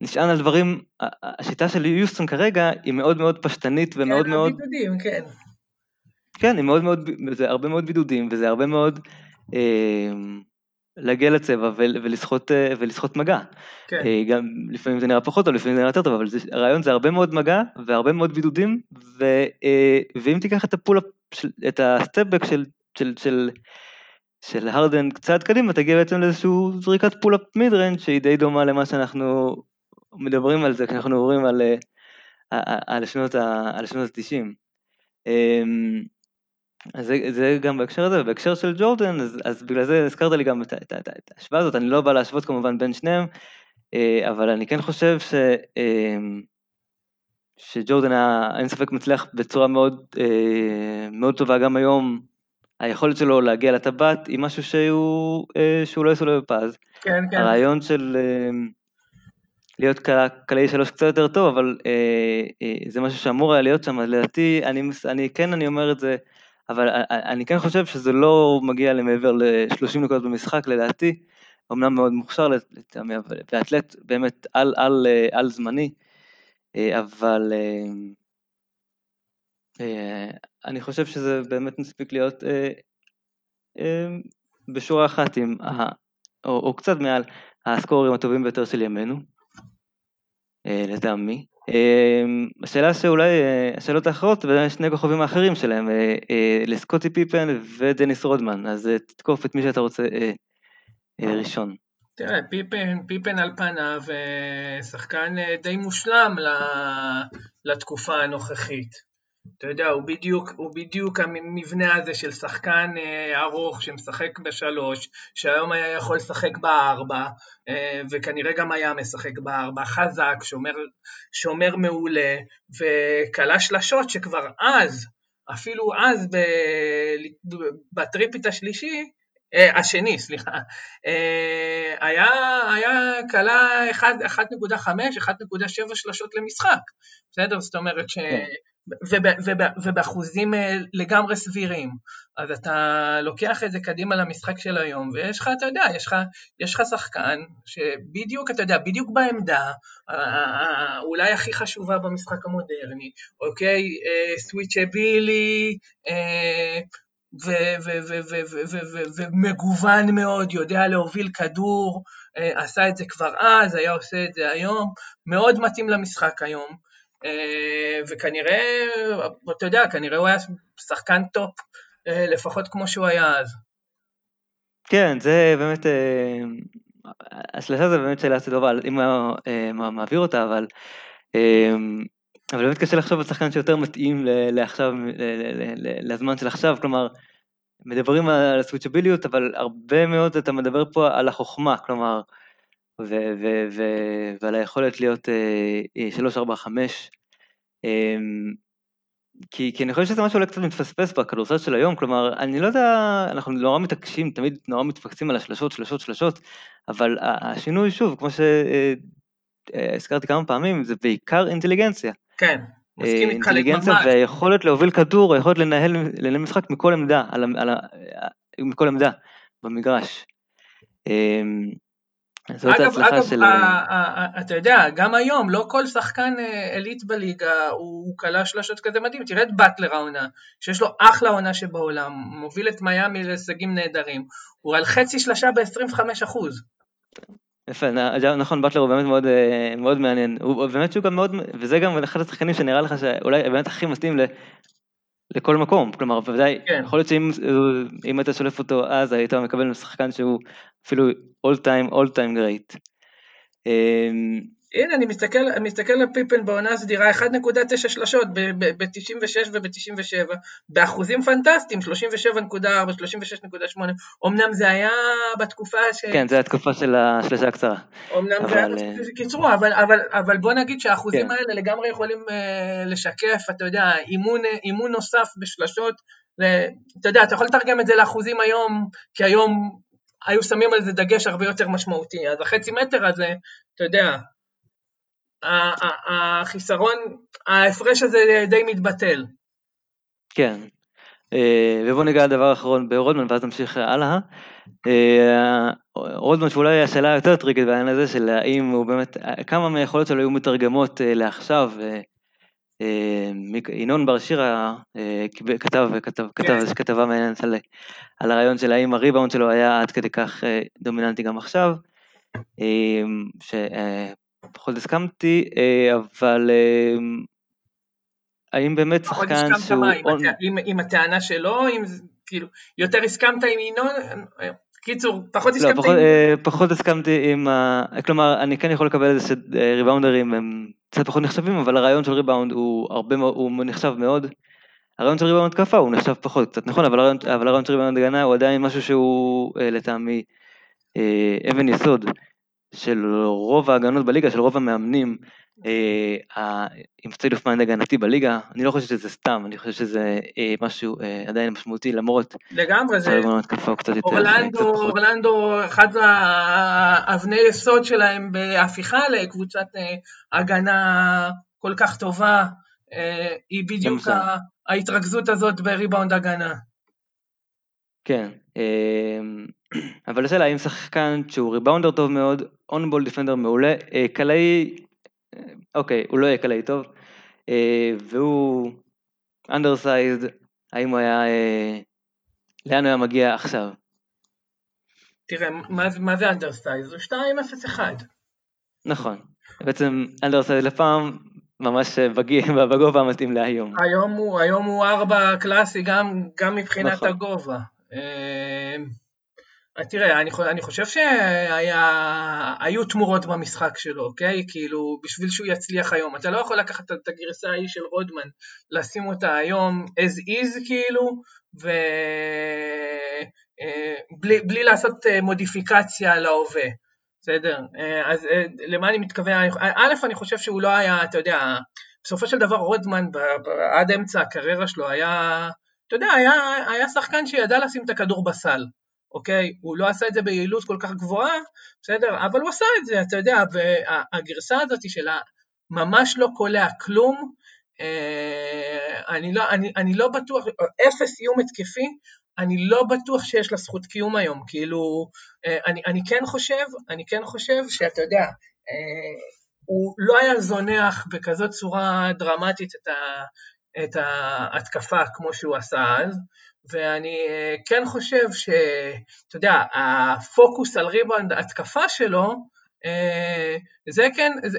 נשען על דברים, השיטה של יוסטון כרגע היא מאוד מאוד פשטנית ומאוד כן, מאוד... כן, הבידודים, כן. כן, היא מאוד מאוד, זה הרבה מאוד בידודים, וזה הרבה מאוד אה, להגיע לצבע ולשחות, אה, ולשחות מגע. כן. אה, גם לפעמים זה נראה פחות טוב, לפעמים זה נראה יותר טוב, אבל זה, הרעיון זה הרבה מאוד מגע והרבה מאוד בידודים, ו, אה, ואם תיקח את ה pull, את ה stepback של, של, של, של הרדן קצת קדימה, תגיע בעצם לאיזשהו זריקת pull-up mid range שהיא די דומה למה שאנחנו מדברים על זה, כשאנחנו מדברים על, על שנות ה-90. אמ, אז זה, זה גם בהקשר הזה, ובהקשר של ג'ורדן, אז, אז בגלל זה הזכרת לי גם את, את, את, את ההשוואה הזאת, אני לא בא להשוות כמובן בין שניהם, אה, אבל אני כן חושב ש, אמ, שג'ורדן היה, אין ספק מצליח בצורה מאוד, אה, מאוד טובה גם היום, היכולת שלו להגיע לטבעת היא משהו שהוא, אה, שהוא לא יעשו לו בפז. כן, כן. הרעיון של להיות קלעי שלוש קצת יותר טוב, אבל זה משהו שאמור היה להיות שם, אז לדעתי, אני, אני כן, אני אומר את זה, אבל אני כן חושב שזה לא מגיע למעבר ל-30 נקודות במשחק, לדעתי, אמנם מאוד מוכשר לטעמי, ואתלט באמת על, על, על זמני, אבל אני חושב שזה באמת מספיק להיות בשורה אחת עם, או, או קצת מעל, הסקורים הטובים ביותר של ימינו, לטעמי. אמ, השאלה שאולי, אה, השאלות האחרות, ושני כוכבים האחרים שלהם, אה, אה, לסקוטי פיפן ודניס רודמן, אז תתקוף את מי שאתה רוצה ראשון. תראה, פיפן, פיפן על פניו שחקן די מושלם לתקופה הנוכחית. אתה יודע, הוא בדיוק, הוא בדיוק המבנה הזה של שחקן אה, ארוך שמשחק בשלוש, שהיום היה יכול לשחק בארבע, אה, וכנראה גם היה משחק בארבע, חזק, שומר, שומר מעולה, וכלה שלשות שכבר אז, אפילו אז ב, בטריפית השלישי, אה, השני, סליחה, אה, היה, היה קלה 1.5, 1.7 שלשות למשחק, בסדר? זאת אומרת ש... כן. ובאחוזים אה, לגמרי סבירים. אז אתה לוקח את זה קדימה למשחק של היום, ויש לך, אתה יודע, יש לך, יש לך שחקן שבדיוק, אתה יודע, בדיוק בעמדה, אולי הכי חשובה במשחק המודרני, אוקיי? switchable י, ומגוון מאוד, יודע להוביל כדור, עשה את זה כבר אז, היה עושה את זה היום, מאוד מתאים למשחק היום. אה, וכנראה, אתה יודע, כנראה הוא היה שחקן top, אה, לפחות כמו שהוא היה אז. כן, זה באמת, אה, השלושה זה באמת שאלה טובה, אם הוא מעביר אותה, אבל... אבל באמת קשה לחשוב על שחקן שיותר מתאים לעכשיו, לזמן של עכשיו, כלומר, מדברים על הסוויצ'ביליות, אבל הרבה מאוד אתה מדבר פה על החוכמה, כלומר, ו- ו- ו- ועל היכולת להיות 3, 4, 5. כי, כי אני חושב שזה משהו אולי קצת מתפספס בכדורסל של היום, כלומר, אני לא יודע, אנחנו נורא מתעקשים, תמיד נורא מתפקסים על השלשות, שלשות, שלשות, אבל השינוי, שוב, כמו שהזכרתי כמה פעמים, זה בעיקר אינטליגנציה. כן, מסכים איתך לגמרי. אינטליגנציה והיכולת להוביל כדור, היכולת לנהל, לנהל משחק מכל עמדה, על, על, מכל עמדה במגרש. זאת אגב, אגב, של... אתה יודע, גם היום, לא כל שחקן עילית אה, בליגה הוא כלה שלושות כזה מדהים. תראה את באטלר העונה, שיש לו אחלה עונה שבעולם, מוביל את מיאמי להישגים נהדרים. הוא על חצי שלושה ב-25 אחוז. יפה, נכון, באטלר הוא באמת מאוד, אה, מאוד מעניין. הוא באמת שהוא גם מאוד, וזה גם אחד השחקנים שנראה לך שאולי באמת הכי מתאים לכל מקום, כלומר בוודאי, כן. יכול להיות שאם היית שולף אותו אז היית מקבל שחקן שהוא אפילו all time all time great. הנה אני מסתכל, מסתכל על פיפן בעונה סדירה 1.9 שלשות ב-96 וב-97 באחוזים פנטסטיים 37.4, 36.8 אמנם זה היה בתקופה ש... כן זה התקופה של השלושה הקצרה. אמנם אבל... זה היה קיצרו אבל, אבל, אבל בוא נגיד שהאחוזים כן. האלה לגמרי יכולים uh, לשקף אתה יודע אימון, אימון נוסף בשלשות אתה יודע אתה יכול לתרגם את זה לאחוזים היום כי היום היו שמים על זה דגש הרבה יותר משמעותי אז החצי מטר הזה אתה יודע החיסרון, ההפרש הזה די מתבטל. כן, אה, ובוא ניגע לדבר האחרון ברודמן ואז נמשיך הלאה. אה, רודמן שאולי השאלה היותר טריקית בעניין הזה של האם הוא באמת, כמה מהיכולות שלו היו מתרגמות אה, לעכשיו. ינון בר שירה כתב, כתב, כתב איזושהי כתבה מעניינת על, על הרעיון של האם הריבאונד שלו היה עד כדי כך דומיננטי גם עכשיו. פחות הסכמתי, אה, אבל אה, האם באמת שחקן שהוא... עם, עם הטענה שלו, עם, כאילו, יותר הסכמת עם ינון? קיצור, פחות לא, הסכמת לא, פחות, עם... פחות הסכמתי עם ה... כלומר, אני כן יכול לקבל איזה שריבאונדרים הם קצת פחות נחשבים, אבל הרעיון של ריבאונד הוא הרבה הוא נחשב מאוד. הרעיון של ריבאונד התקפה הוא נחשב פחות קצת נכון, אבל הרעיון, אבל הרעיון של ריבאונד הגנה הוא עדיין משהו שהוא לטעמי אבן יסוד של רוב ההגנות בליגה, של רוב המאמנים, אה, עם state of mind הגנתי בליגה, אני לא חושב שזה סתם, אני חושב שזה אה, משהו אה, עדיין משמעותי, למרות... לגמרי, זה... אורלנדו, אורלנדו, אחד האבני יסוד שלהם בהפיכה לקבוצת הגנה כל כך טובה, היא בדיוק ההתרכזות הזאת בריבאונד הגנה. כן, אבל השאלה האם שחקן שהוא ריבאונדר טוב מאוד, on-ball defender מעולה, אה, קלעי, אה, אוקיי, הוא לא יהיה קלעי טוב, אה, והוא undersized, האם הוא היה, לאן הוא היה מגיע עכשיו? תראה, מה, זה undersize? הוא 2-0-1. נכון, בעצם undersize לפעם ממש בגובה המתאים להיום. היום הוא, היום הוא 4 קלאסי גם, גם מבחינת נכון. הגובה. תראה, אני, אני חושב שהיו תמורות במשחק שלו, אוקיי? כאילו, בשביל שהוא יצליח היום. אתה לא יכול לקחת את הגרסה ההיא של רודמן, לשים אותה היום as is, כאילו, ובלי אה, לעשות אה, מודיפיקציה להווה, בסדר? אה, אז למה אני מתכוון? א', אני חושב שהוא לא היה, אתה יודע, בסופו של דבר רודמן עד אמצע הקריירה שלו היה, אתה יודע, היה, היה שחקן שידע לשים את הכדור בסל. אוקיי? הוא לא עשה את זה ביעילות כל כך גבוהה, בסדר? אבל הוא עשה את זה, אתה יודע, והגרסה הזאת של ממש לא קולע כלום, אני לא, אני, אני לא בטוח, אפס איום התקפי, אני לא בטוח שיש לה זכות קיום היום, כאילו, אני, אני כן חושב, אני כן חושב שאתה יודע, הוא לא היה זונח בכזאת צורה דרמטית את, ה, את ההתקפה כמו שהוא עשה אז, ואני כן חושב שאתה יודע, הפוקוס על ריבאונד התקפה שלו, זה כן, זה,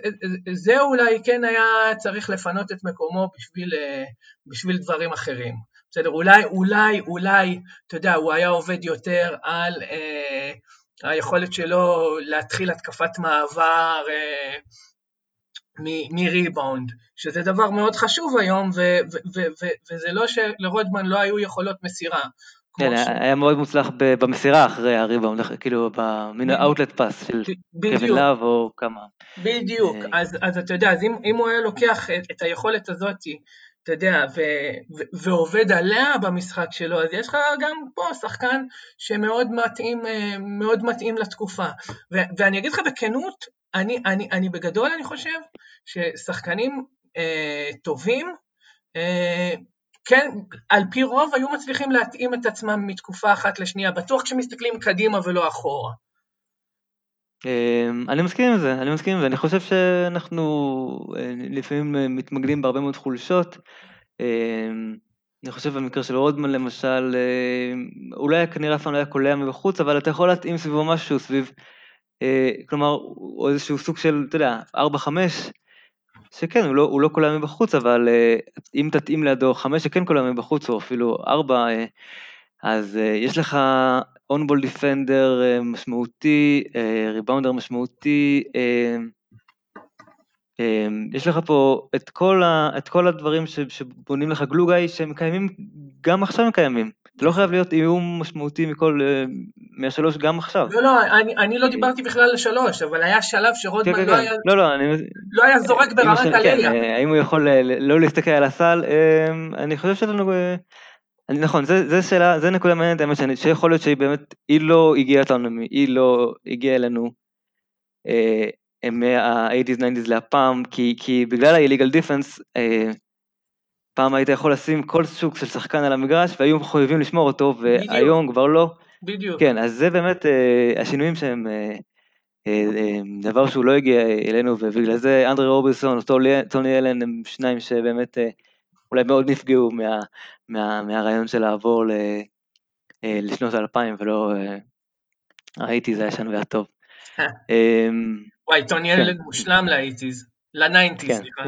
זה אולי כן היה צריך לפנות את מקומו בשביל, בשביל דברים אחרים. בסדר, אולי, אולי, אולי, אתה יודע, הוא היה עובד יותר על אה, היכולת שלו להתחיל התקפת מעבר אה, מריבאונד, שזה דבר מאוד חשוב היום, ו- ו- ו- וזה לא שלרודמן לא היו יכולות מסירה. כן, ש... היה מאוד מוצלח במסירה אחרי הריבאונד, כאילו במין ה outlet pass של קווין לאב או כמה. בדיוק, אה, אז, אז אתה יודע, אז אם, אם הוא היה לוקח את, את היכולת הזאת, אתה יודע, ו, ו, ועובד עליה במשחק שלו, אז יש לך גם פה שחקן שמאוד מתאים, אה, מאוד מתאים לתקופה. ו, ואני אגיד לך בכנות, אני, אני, אני בגדול אני חושב ששחקנים אה, טובים, אה, כן, על פי רוב היו מצליחים להתאים את עצמם מתקופה אחת לשנייה, בטוח כשמסתכלים קדימה ולא אחורה. אמ, אני מסכים עם זה, אני מסכים עם זה, אני חושב שאנחנו אה, לפעמים אה, מתמקדים בהרבה מאוד חולשות. אמ, אני חושב במקרה של רודמן למשל, אה, אולי כנראה אף פעם לא היה קולע מבחוץ, אבל אתה יכול להתאים סביבו משהו, סביב, כלומר, או איזשהו סוג של, אתה יודע, 4-5, שכן, הוא לא, הוא לא קולע מבחוץ, אבל אם תתאים לידו 5 שכן קולע מבחוץ, או אפילו 4, אז יש לך אונבול דיפנדר אה, משמעותי, ריבאונדר אה, משמעותי, אה, יש לך פה את כל, ה, את כל הדברים שבונים לך גלוגאי שהם קיימים, גם עכשיו הם קיימים. אתה לא חייב להיות איום משמעותי מכל, מהשלוש גם עכשיו. לא, לא, אני, אני לא דיברתי בכלל על שלוש, אבל היה שלב שרודמן כן, כן, לא, כן. היה, לא, לא, אני, לא היה זורק ברמת הלילה. כן, האם הוא יכול לא להסתכל על הסל? אני חושב שלנו... אני, נכון, זה, זה שאלה, זה נקודה מעניינת, האמת שאני, שיכול להיות שהיא באמת, היא לא הגיעה אותנו, היא לא הגיעה אלינו אה, מה-80's 90's להפעם, כי, כי בגלל ה-illegal defense, אה, פעם היית יכול לשים כל סוג של שחקן על המגרש והיו חייבים לשמור אותו, והיום כבר לא. בדיוק. כן, אז זה באמת אה, השינויים שהם אה, אה, אה, דבר שהוא לא הגיע אלינו, ובגלל זה אנדרי רובינסון, טוני אלן הם שניים שבאמת אה, אולי מאוד נפגעו מה, מה, מהרעיון של לעבור ל, אה, לשנות האלפיים ולא אה, הישן והטוב. אה. אמ, וואי, טוני כן. ילד מושלם לאייטיז, ל nineties, כן. סליחה.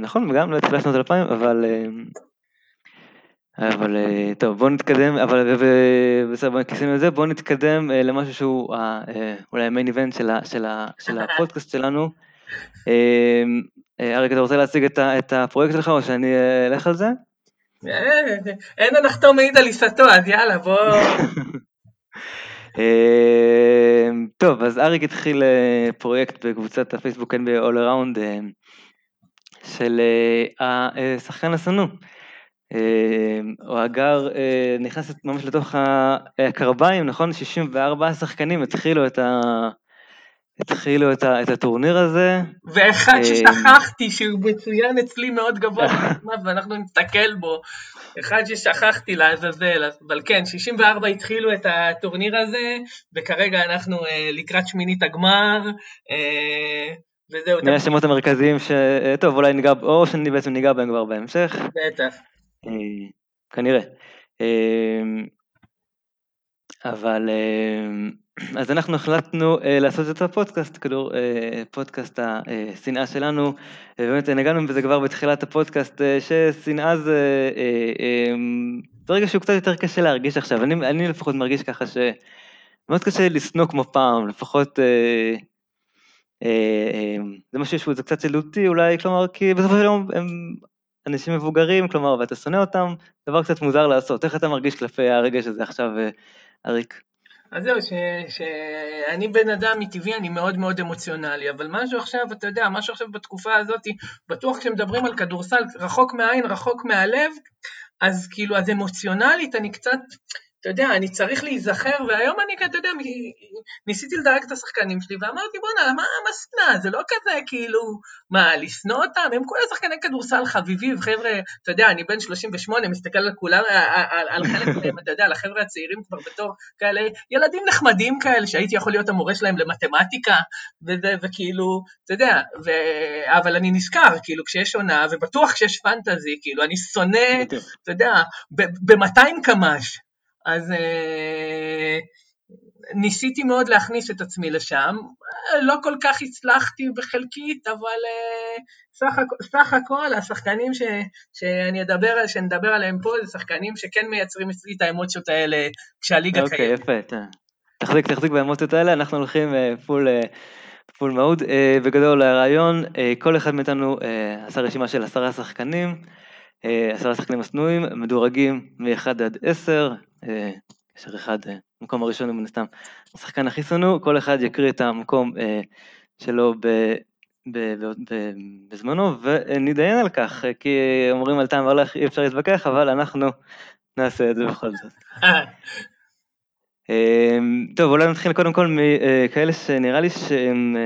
נכון, וגם לא התחילה שנות אלפיים, אבל... אבל טוב, בואו נתקדם, אבל בסדר, בואו נכנסים לזה, בואו נתקדם למשהו שהוא אולי ה main event של הפודקאסט שלנו. אריק, אתה רוצה להציג את הפרויקט שלך או שאני אלך על זה? אין הנחתום מעיד על עיסתו, אז יאללה, בוא... טוב, אז אריק התחיל אה, פרויקט בקבוצת הפייסבוק NBA All Around אה, של אה, השחקן השנוא. או הגר נכנס ממש לתוך הקרביים, נכון? 64 שחקנים התחילו את ה... התחילו את, ה, את הטורניר הזה. ואחד אה, ששכחתי שהוא מצוין אצלי מאוד גבוה, ואנחנו נסתכל בו. אחד ששכחתי לעזאזל, אבל כן, 64 התחילו את הטורניר הזה, וכרגע אנחנו אה, לקראת שמינית הגמר, אה, וזהו. מי השמות המרכזיים ש... טוב, אולי ניגע, או שאני בעצם ניגע בהם כבר בהמשך. בטח. כנראה. אבל אז אנחנו החלטנו אה, לעשות את הפודקאסט, כדור, אה, פודקאסט השנאה שלנו, באמת נגענו בזה כבר בתחילת הפודקאסט, אה, ששנאה זה, אה, אה, ברגע שהוא קצת יותר קשה להרגיש עכשיו, אני, אני לפחות מרגיש ככה שמאוד קשה לשנוא כמו פעם, לפחות אה, אה, אה, זה משהו שהוא קצת ילדותי אולי, כלומר, כי בסופו של יום הם אנשים מבוגרים, כלומר, ואתה שונא אותם, דבר קצת מוזר לעשות, איך אתה מרגיש כלפי הרגש הזה עכשיו, אה, אריק? אז זהו, שאני בן אדם מטבעי, אני מאוד מאוד אמוציונלי, אבל משהו עכשיו, אתה יודע, משהו עכשיו בתקופה הזאת, בטוח כשמדברים על כדורסל רחוק מהעין, רחוק מהלב, אז כאילו, אז אמוציונלית אני קצת, אתה יודע, אני צריך להיזכר, והיום אני, אתה יודע, ניסיתי לדרג את השחקנים שלי, ואמרתי, בואנה, מה המסנה? זה לא כזה, כאילו, מה, לשנוא אותם? הם כולה שחקני כדורסל חביבים, חבר'ה, אתה יודע, אני בן 38, מסתכל על כולם, על, על חלק מהם, אתה יודע, על החבר'ה הצעירים כבר בתור כאלה, ילדים נחמדים כאלה, שהייתי יכול להיות המורה שלהם למתמטיקה, וזה, וכאילו, אתה יודע, ו... אבל אני נזכר, כאילו, כשיש עונה, ובטוח כשיש פנטזי, כאילו, אני שונא, אתה יודע, ב-200 קמ"ש. אז אה, ניסיתי מאוד להכניס את עצמי לשם, לא כל כך הצלחתי בחלקית, אבל אה, סך, סך הכל השחקנים ש, שאני אדבר, שנדבר עליהם פה זה שחקנים שכן מייצרים אצלי את האמוציות האלה כשהליגה אוקיי, קיימת. אוקיי, יפה, תחזיק, תחזיק באמוציות האלה, אנחנו הולכים פול... אה, פול מאוד, בגדול הרעיון, כל אחד מאיתנו עשה רשימה של עשרה שחקנים, עשרה שחקנים השנואים, מדורגים מ-1 עד 10, קשר אחד, המקום הראשון הוא מן הסתם השחקן הכי שנוא, כל אחד יקריא את המקום שלו ב, ב, ב, ב, בזמנו ונתדיין על כך, כי אומרים על טעם וריח אי אפשר להתווכח, אבל אנחנו נעשה את זה בכל זאת. טוב, אולי נתחיל קודם כל מכאלה שנראה לי שהם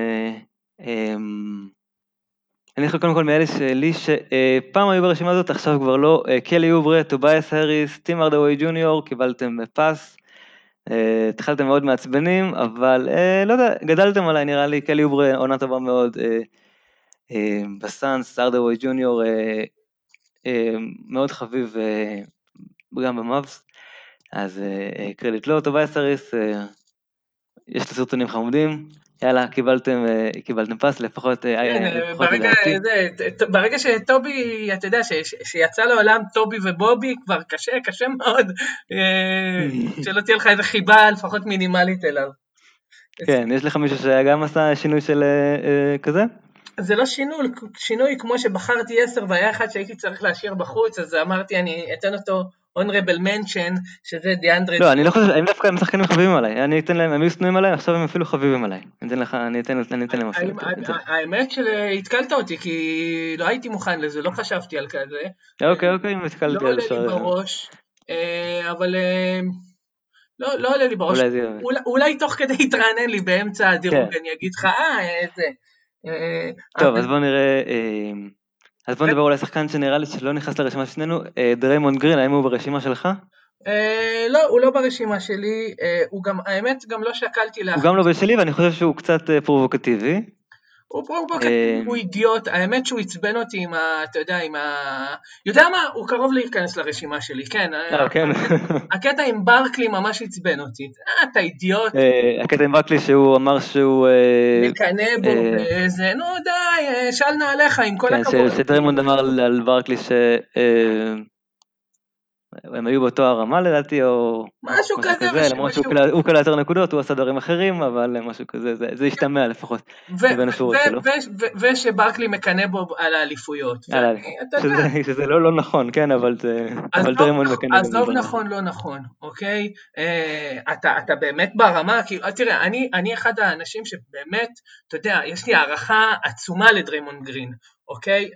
אני אתחיל קודם כל מאלה שלי שפעם היו ברשימה הזאת, עכשיו כבר לא, אה, קלי אוברה, טובייס האריס, טים הארדווי ג'וניור, קיבלתם pass, אה, התחלתם מאוד מעצבנים, אבל אה, לא יודע, גדלתם עליי נראה לי, קלי אוברה עונה טובה מאוד, בסאנס, הארדווי ג'וניור, מאוד חביב גם במאבס, אז קרדיט לו, טובייס האריס, יש לו סרטונים חמודים, יאללה, קיבלתם, אה, קיבלתם pass, לפחות... אה, כן, אה, ברגע, שטובי, אתה יודע, ש, שיצא לעולם טובי ובובי, כבר קשה, קשה מאוד, שלא תהיה לך איזה חיבה לפחות מינימלית אליו. כן, יש לך מישהו שגם עשה שינוי של כזה? זה לא שינוי, שינוי כמו שבחרתי עשר והיה אחד שהייתי צריך להשאיר בחוץ, אז אמרתי אני אתן אותו honorable mention, שזה דיאנדרה... לא, אני לא חושב, הם דווקא שחקנים חביבים עליי, אני אתן להם, הם היו שנואים עליי, עכשיו הם אפילו חביבים עליי. אני אתן לך, אני אתן להם אפילו. האמת שהתקלת אותי, כי לא הייתי מוכן לזה, לא חשבתי על כזה. אוקיי, אוקיי, אם התקלתי על זה. לא עולה לי בראש, אה, אבל... אה, לא, לא עולה לי בראש, אולי תוך כדי יתרענן לי באמצע הדירוג, כן. אני אגיד לך, אה, איזה... אה, טוב, אז בוא נראה... אז בוא נדבר אולי שחקן שנראה לי שלא נכנס לרשימה של שנינו, אה, דריימונד גרין, האם הוא ברשימה שלך? אה, לא, הוא לא ברשימה שלי, אה, הוא גם, האמת, גם לא שקלתי להכניס. הוא גם לא בשלי ואני חושב שהוא קצת פרובוקטיבי. הוא פרובוקטיבי, הוא אידיוט, האמת שהוא עצבן אותי עם ה... אתה יודע, עם ה... יודע מה? הוא קרוב להיכנס לרשימה שלי, כן. אה, כן. הקטע עם ברקלי ממש עצבן אותי. אה, אתה אידיוט. הקטע עם ברקלי שהוא אמר שהוא... מקנא בו, וזה, נו די, שאל נעליך, עם כל כן, הכבוד. שדרמונד אמר על ברקלי ש... הם היו באותו הרמה לדעתי, או משהו כזה, למרות שהוא קלע יותר נקודות, הוא עשה דברים אחרים, אבל משהו כזה, זה, השתמע לפחות, בין השורות שלו. ושברקלי מקנא בו על האליפויות. שזה, לא לא נכון, כן, אבל דריימונד מקנא. עזוב נכון, לא נכון, אוקיי? אה, אתה, באמת ברמה, כאילו, תראה, אני, אחד האנשים שבאמת, אתה יודע, יש לי הערכה עצומה לדריימונד גרין, אוקיי?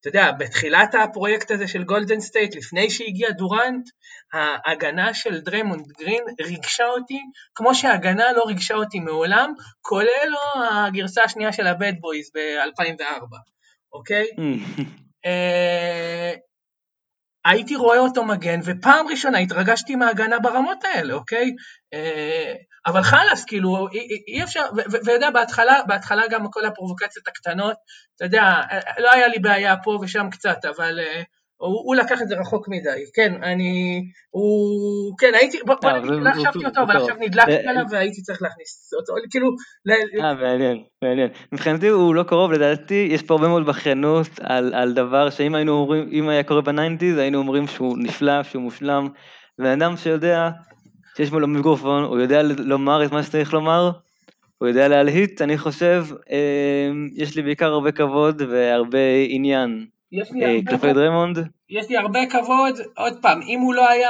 אתה יודע, בתחילת הפרויקט הזה של גולדן סטייט, לפני שהגיע דורנט, ההגנה של דריימונד גרין ריגשה אותי, כמו שההגנה לא ריגשה אותי מעולם, כולל לו הגרסה השנייה של הבד בויז ב-2004, אוקיי? אה, הייתי רואה אותו מגן, ופעם ראשונה התרגשתי מההגנה ברמות האלה, אוקיי? אה, אבל חלאס, כאילו, אי אפשר, ואתה יודע, בהתחלה, בהתחלה גם כל הפרובוקציות הקטנות, אתה יודע, לא היה לי בעיה פה ושם קצת, אבל אה, הוא, הוא לקח את זה רחוק מדי, כן, אני, הוא, כן, הייתי, בוא, בוא נגיד, לא חשבתי אותו, אבל עכשיו נדלקתי אה, עליו והייתי צריך להכניס אותו, כאילו... אה, מעניין, מעניין. מבחינתי הוא לא קרוב, לדעתי, יש פה הרבה מאוד בכיינות על, על דבר שאם היינו אומרים, אם היה קורה בניינטיז, היינו אומרים שהוא נפלא, שהוא מושלם, בן אדם שיודע שיש בו מיקרופון, הוא יודע לומר את מה שצריך לומר, הוא יודע להלהיט, אני חושב, אה, יש לי בעיקר הרבה כבוד והרבה עניין אה, כלפי דרמונד. יש לי הרבה כבוד, עוד פעם, אם הוא לא היה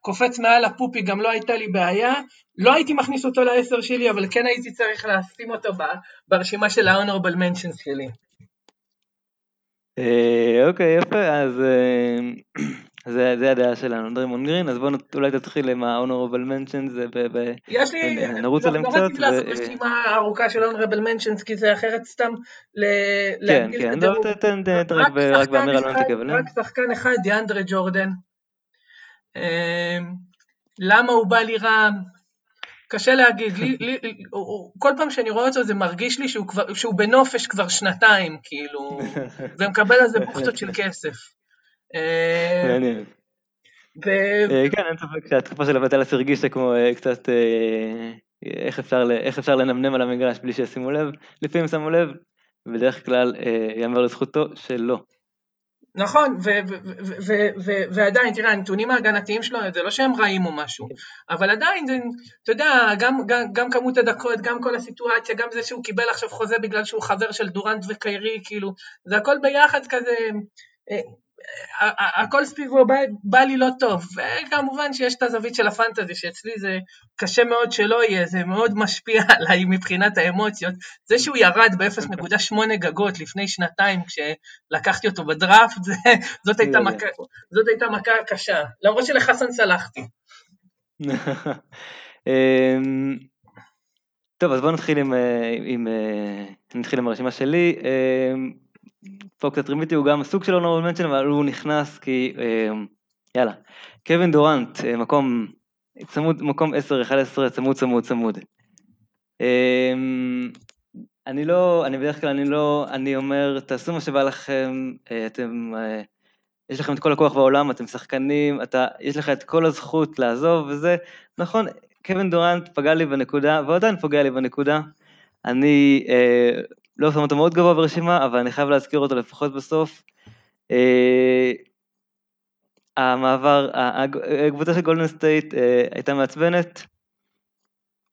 קופץ מעל הפופי גם לא הייתה לי בעיה, לא הייתי מכניס אותו לעשר שלי, אבל כן הייתי צריך לשים אותו ברשימה של ה-honorable mentions שלי. אה, אוקיי, יפה, אז זה, זה הדעה שלנו, דרימון גרין, אז בואו אולי תתחיל עם ה-honorable mentions, יש לי, נרוץ עליהם לא קצת. רציתי לעשות רשימה ארוכה של honorable mentions, כי זה אחרת סתם כן, להגדיל כן, את לא. תן, תן, תן רק ב- רק באמירה לא נתקבל. רק שחקן אחד, דיאנדרה ג'ורדן. אמ, למה הוא בא לי רע? קשה להגיד, לי, לי, כל פעם שאני רואה אותו זה מרגיש לי שהוא, כבר, שהוא בנופש כבר שנתיים, כאילו, ומקבל על זה בוכטות של כסף. מעניין. ו- אה, כן, אין ספק שהתקופה של אבטלס הרגישה כמו אה, קצת אה, איך אפשר ל- איך אפשר לנמנם על המגרש בלי שישימו לב, לפעמים שמו לב, בדרך כלל אה, יאמר לזכותו שלא. נכון, ו- ו- ו- ו- ו- ועדיין, תראה, הנתונים ההגנתיים שלו, זה לא שהם רעים או משהו, אבל עדיין, זה, אתה יודע, גם, גם, גם כמות הדקות, גם כל הסיטואציה, גם זה שהוא קיבל עכשיו חוזה בגלל שהוא חבר של דורנט וקיירי, כאילו, זה הכל ביחד כזה, אה, אה, אה, הכל סביבו בא, בא לי לא טוב, וכמובן שיש את הזווית של הפנטזי, שאצלי זה קשה מאוד שלא יהיה, זה מאוד משפיע עליי מבחינת האמוציות. זה שהוא ירד ב-0.8 גגות לפני שנתיים כשלקחתי אותו בדראפט, זה, זאת, הייתה. מכה, זאת הייתה מכה קשה, למרות שלחסן סלחתי. אמ, טוב, אז בואו נתחיל עם, אה, עם, אה, נתחיל עם הרשימה שלי. קצת רימיתי, הוא גם סוג של honorable mention, אבל הוא נכנס כי, אמ, יאללה, קווין דורנט, אה, מקום צמוד, מקום 10-11, צמוד צמוד צמוד. אמ, אני לא, אני בדרך כלל, אני לא, אני אומר, תעשו מה שבא לכם, אה, אתם, אה, יש לכם את כל הכוח בעולם, אתם שחקנים, אתה, יש לך את כל הזכות לעזוב וזה, נכון, קווין דורנט פגע לי בנקודה, ועדיין פוגע לי בנקודה. אני אה, לא שם אותו מאוד גבוה ברשימה, אבל אני חייב להזכיר אותו לפחות בסוף. אה, המעבר, הג- הקבוצה של גולדן סטייט אה, הייתה מעצבנת.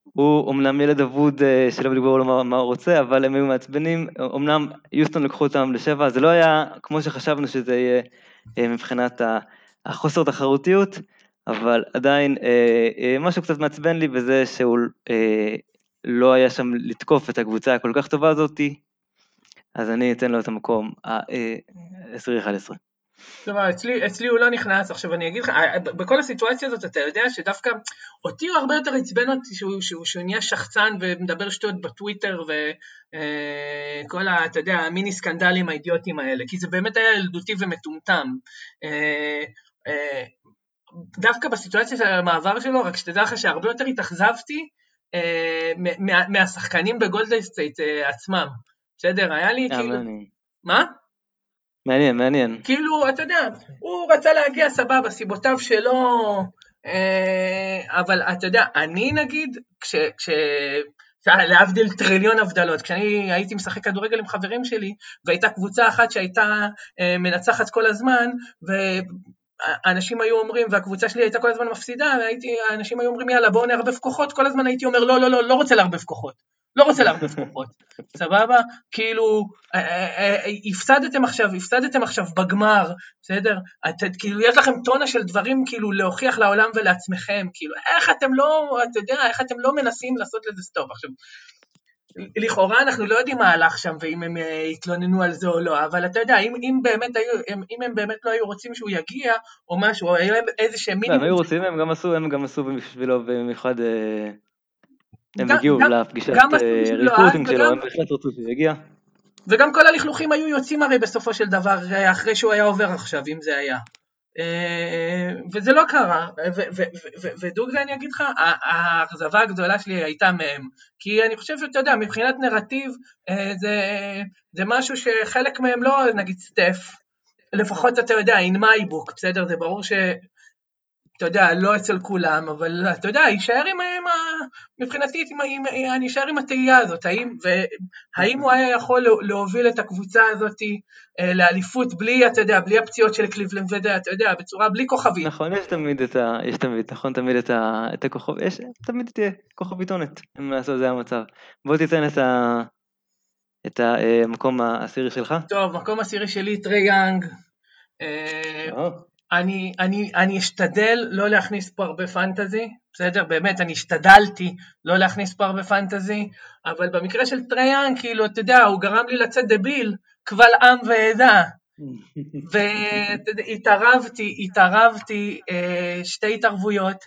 הוא אומנם ילד אבוד אה, שלא בדיוק ברור לו מה, הוא רוצה, אבל הם היו מעצבנים. אומנם יוסטון לקחו אותם לשבע, זה לא היה כמו שחשבנו שזה יהיה אה, מבחינת החוסר תחרותיות, אבל עדיין אה, אה, משהו קצת מעצבן לי בזה שהוא אה, לא היה שם לתקוף את הקבוצה הכל כך טובה הזאתי, אז אני אתן לו את המקום ה-10-11. כלומר, אצלי, אצלי הוא לא נכנס, עכשיו אני אגיד לך, אה, בכל הסיטואציה הזאת אתה יודע שדווקא אותי הוא הרבה יותר עצבן אותי שהוא, שהוא, שהוא נהיה שחצן ומדבר שטויות בטוויטר וכל ה... אתה יודע, המיני סקנדלים האידיוטיים האלה, כי זה באמת היה ילדותי ומטומטם. אה, אה, דווקא בסיטואציה של המעבר שלו, רק שתדע לך שהרבה יותר התאכזבתי אה, מה, מהשחקנים בגולדן סטייט אה, עצמם. בסדר, היה לי אה, כאילו... מה? מעניין, מעניין. כאילו, אתה יודע, הוא רצה להגיע סבבה, סיבותיו שלו, אה, אבל אתה יודע, אני נגיד, כש... כש להבדיל טריליון הבדלות, כשאני הייתי משחק כדורגל עם חברים שלי, והייתה קבוצה אחת שהייתה אה, מנצחת כל הזמן, ואנשים היו אומרים, והקבוצה שלי הייתה כל הזמן מפסידה, והייתי, האנשים היו אומרים, יאללה, בואו נערבב כוחות, כל הזמן הייתי אומר, לא, לא, לא, לא רוצה לערבב כוחות. לא רוצה לערבב כוחות, סבבה? כאילו, אה, אה, אה, הפסדתם עכשיו, הפסדתם עכשיו בגמר, בסדר? את, כאילו, יש לכם טונה של דברים כאילו להוכיח לעולם ולעצמכם, כאילו, איך אתם לא, אתה יודע, איך אתם לא מנסים לעשות לזה סטופ? עכשיו, לכאורה אנחנו לא יודעים מה הלך שם ואם הם אה, התלוננו על זה או לא, אבל אתה יודע, אם, אם, באמת היו, הם, אם הם באמת לא היו רוצים שהוא יגיע או משהו, או היה להם איזה שהם הם מינימום, היו רוצים, הם גם עשו, הם גם עשו בשבילו במיוחד, אה, הם הגיעו לפגישת recruiting אז שלו, הם בהחלט רצו שהוא יגיע. וגם כל הלכלוכים היו יוצאים הרי בסופו של דבר, אה, אחרי שהוא היה עובר עכשיו, אם זה היה. אה, וזה לא קרה, ו- ו- ו- ו- ודוגרי אני אגיד לך, האכזבה הגדולה שלי הייתה מהם, כי אני חושב שאתה יודע, מבחינת נרטיב, אה, זה, זה משהו שחלק מהם לא, נגיד סטף, לפחות אתה יודע, in my book, בסדר? זה ברור ש... אתה יודע, לא אצל כולם, אבל אתה יודע, יישאר עם, עם ה... מבחינתי, עם, עם, אני אשאר עם התהייה הזאת, האם, והאם הוא היה יכול לה- להוביל את הקבוצה הזאת אה, לאליפות בלי, אתה יודע, בלי הפציעות של קליבלנד, ואתה יודע, בצורה, בלי כוכבים. נכון, יש תמיד את ה... יש תמיד, נכון, תמיד את ה... את הכוכב... יש... תמיד תהיה כוכבית, נו, מה לעשות, זה המצב. בוא תיתן את ה... את המקום העשירי שלך. טוב, מקום עשירי שלי, טרי יאנג. אני, אני, אני אשתדל לא להכניס פה הרבה פנטזי, בסדר? באמת, אני השתדלתי לא להכניס פה הרבה פנטזי, אבל במקרה של טרי יאנג, כאילו, אתה יודע, הוא גרם לי לצאת דביל, קבל עם ועדה. והתערבתי, התערבתי אה, שתי התערבויות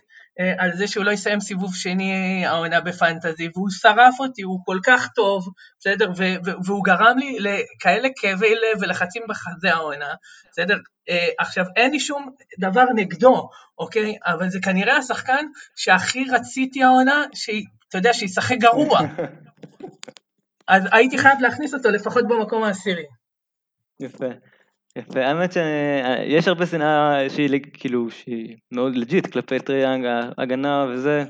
על זה שהוא לא יסיים סיבוב שני העונה בפנטזי, והוא שרף אותי, הוא כל כך טוב, בסדר? והוא גרם לי לכאלה כאבי לב ולחצים בחזה העונה, בסדר? אה, עכשיו, אין לי שום דבר נגדו, אוקיי? אבל זה כנראה השחקן שהכי רציתי העונה, שאתה יודע, שישחק גרוע. אז הייתי חייב להכניס אותו לפחות במקום העשירי. יפה. יפה, האמת שיש הרבה שנאה שהיא כאילו, שהיא מאוד legit כלפי טרי יאנג, ההגנה וזה.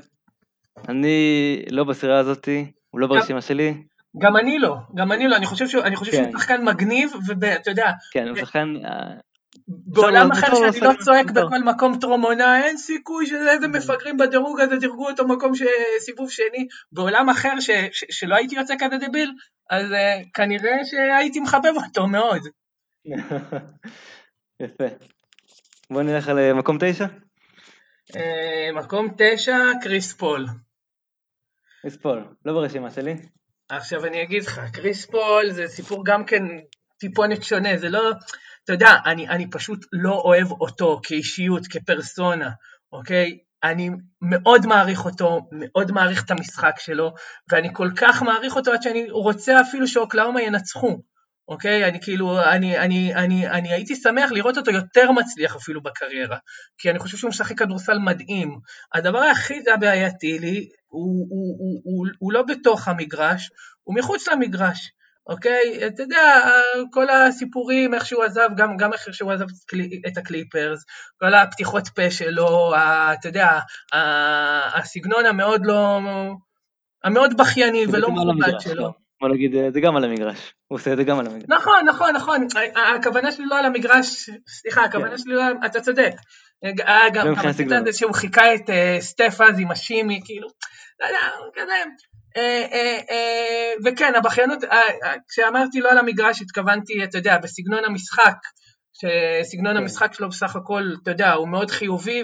אני לא בסירה הזאתי, הוא לא ברשימה שלי. גם אני לא, גם אני לא, אני חושב שהוא, כן. שחקן מגניב, ואתה יודע... כן, הוא שחקן... אה, בעולם אחר שאני לא צועק בכל מקום טרום עונה, אין סיכוי שאיזה מפגרים בדירוג הזה דירגו אותו מקום סיבוב שני, בעולם אחר שלא הייתי יוצא כזה דביל, אז אה, כנראה שהייתי מחבב אותו מאוד. יפה. בוא נלך על אה, מקום תשע. אה, מקום תשע, קריס פול. קריס פול, לא ברשימה שלי. עכשיו אני אגיד לך, קריס פול זה סיפור גם כן טיפונת שונה, זה לא, אתה יודע, אני, אני פשוט לא אוהב אותו כאישיות, כפרסונה, אוקיי? אני מאוד מעריך אותו, מאוד מעריך את המשחק שלו, ואני כל כך מעריך אותו עד שאני רוצה אפילו שאוקלהומה ינצחו. אוקיי? אני כאילו, אני, אני, אני, אני הייתי שמח לראות אותו יותר מצליח אפילו בקריירה, כי אני חושב שהוא משחק כדורסל מדהים. הדבר היחיד הבעייתי לי, הוא, הוא, הוא, הוא, הוא לא בתוך המגרש, הוא מחוץ למגרש. אוקיי? אתה יודע, כל הסיפורים, איך שהוא עזב, גם, גם איך שהוא עזב את הקליפרס, כל הפתיחות פה שלו, אתה יודע, הסגנון המאוד לא, המאוד בכייני ולא מכובד שלו. לא. בוא נגיד, זה גם על המגרש, הוא עושה את זה גם על המגרש. נכון, נכון, נכון, הכוונה שלי לא על המגרש, סליחה, הכוונה כן. שלי לא, אתה צודק. היה גם כמה זה שהוא חיקה את אה, סטף אז עם ה shimmy, כאילו, לא יודע, כזה. אה, אה, וכן, הבכיינות, כשאמרתי לא על המגרש, התכוונתי, אתה יודע, בסגנון המשחק, שסגנון כן. המשחק שלו בסך הכל, אתה יודע, הוא מאוד חיובי,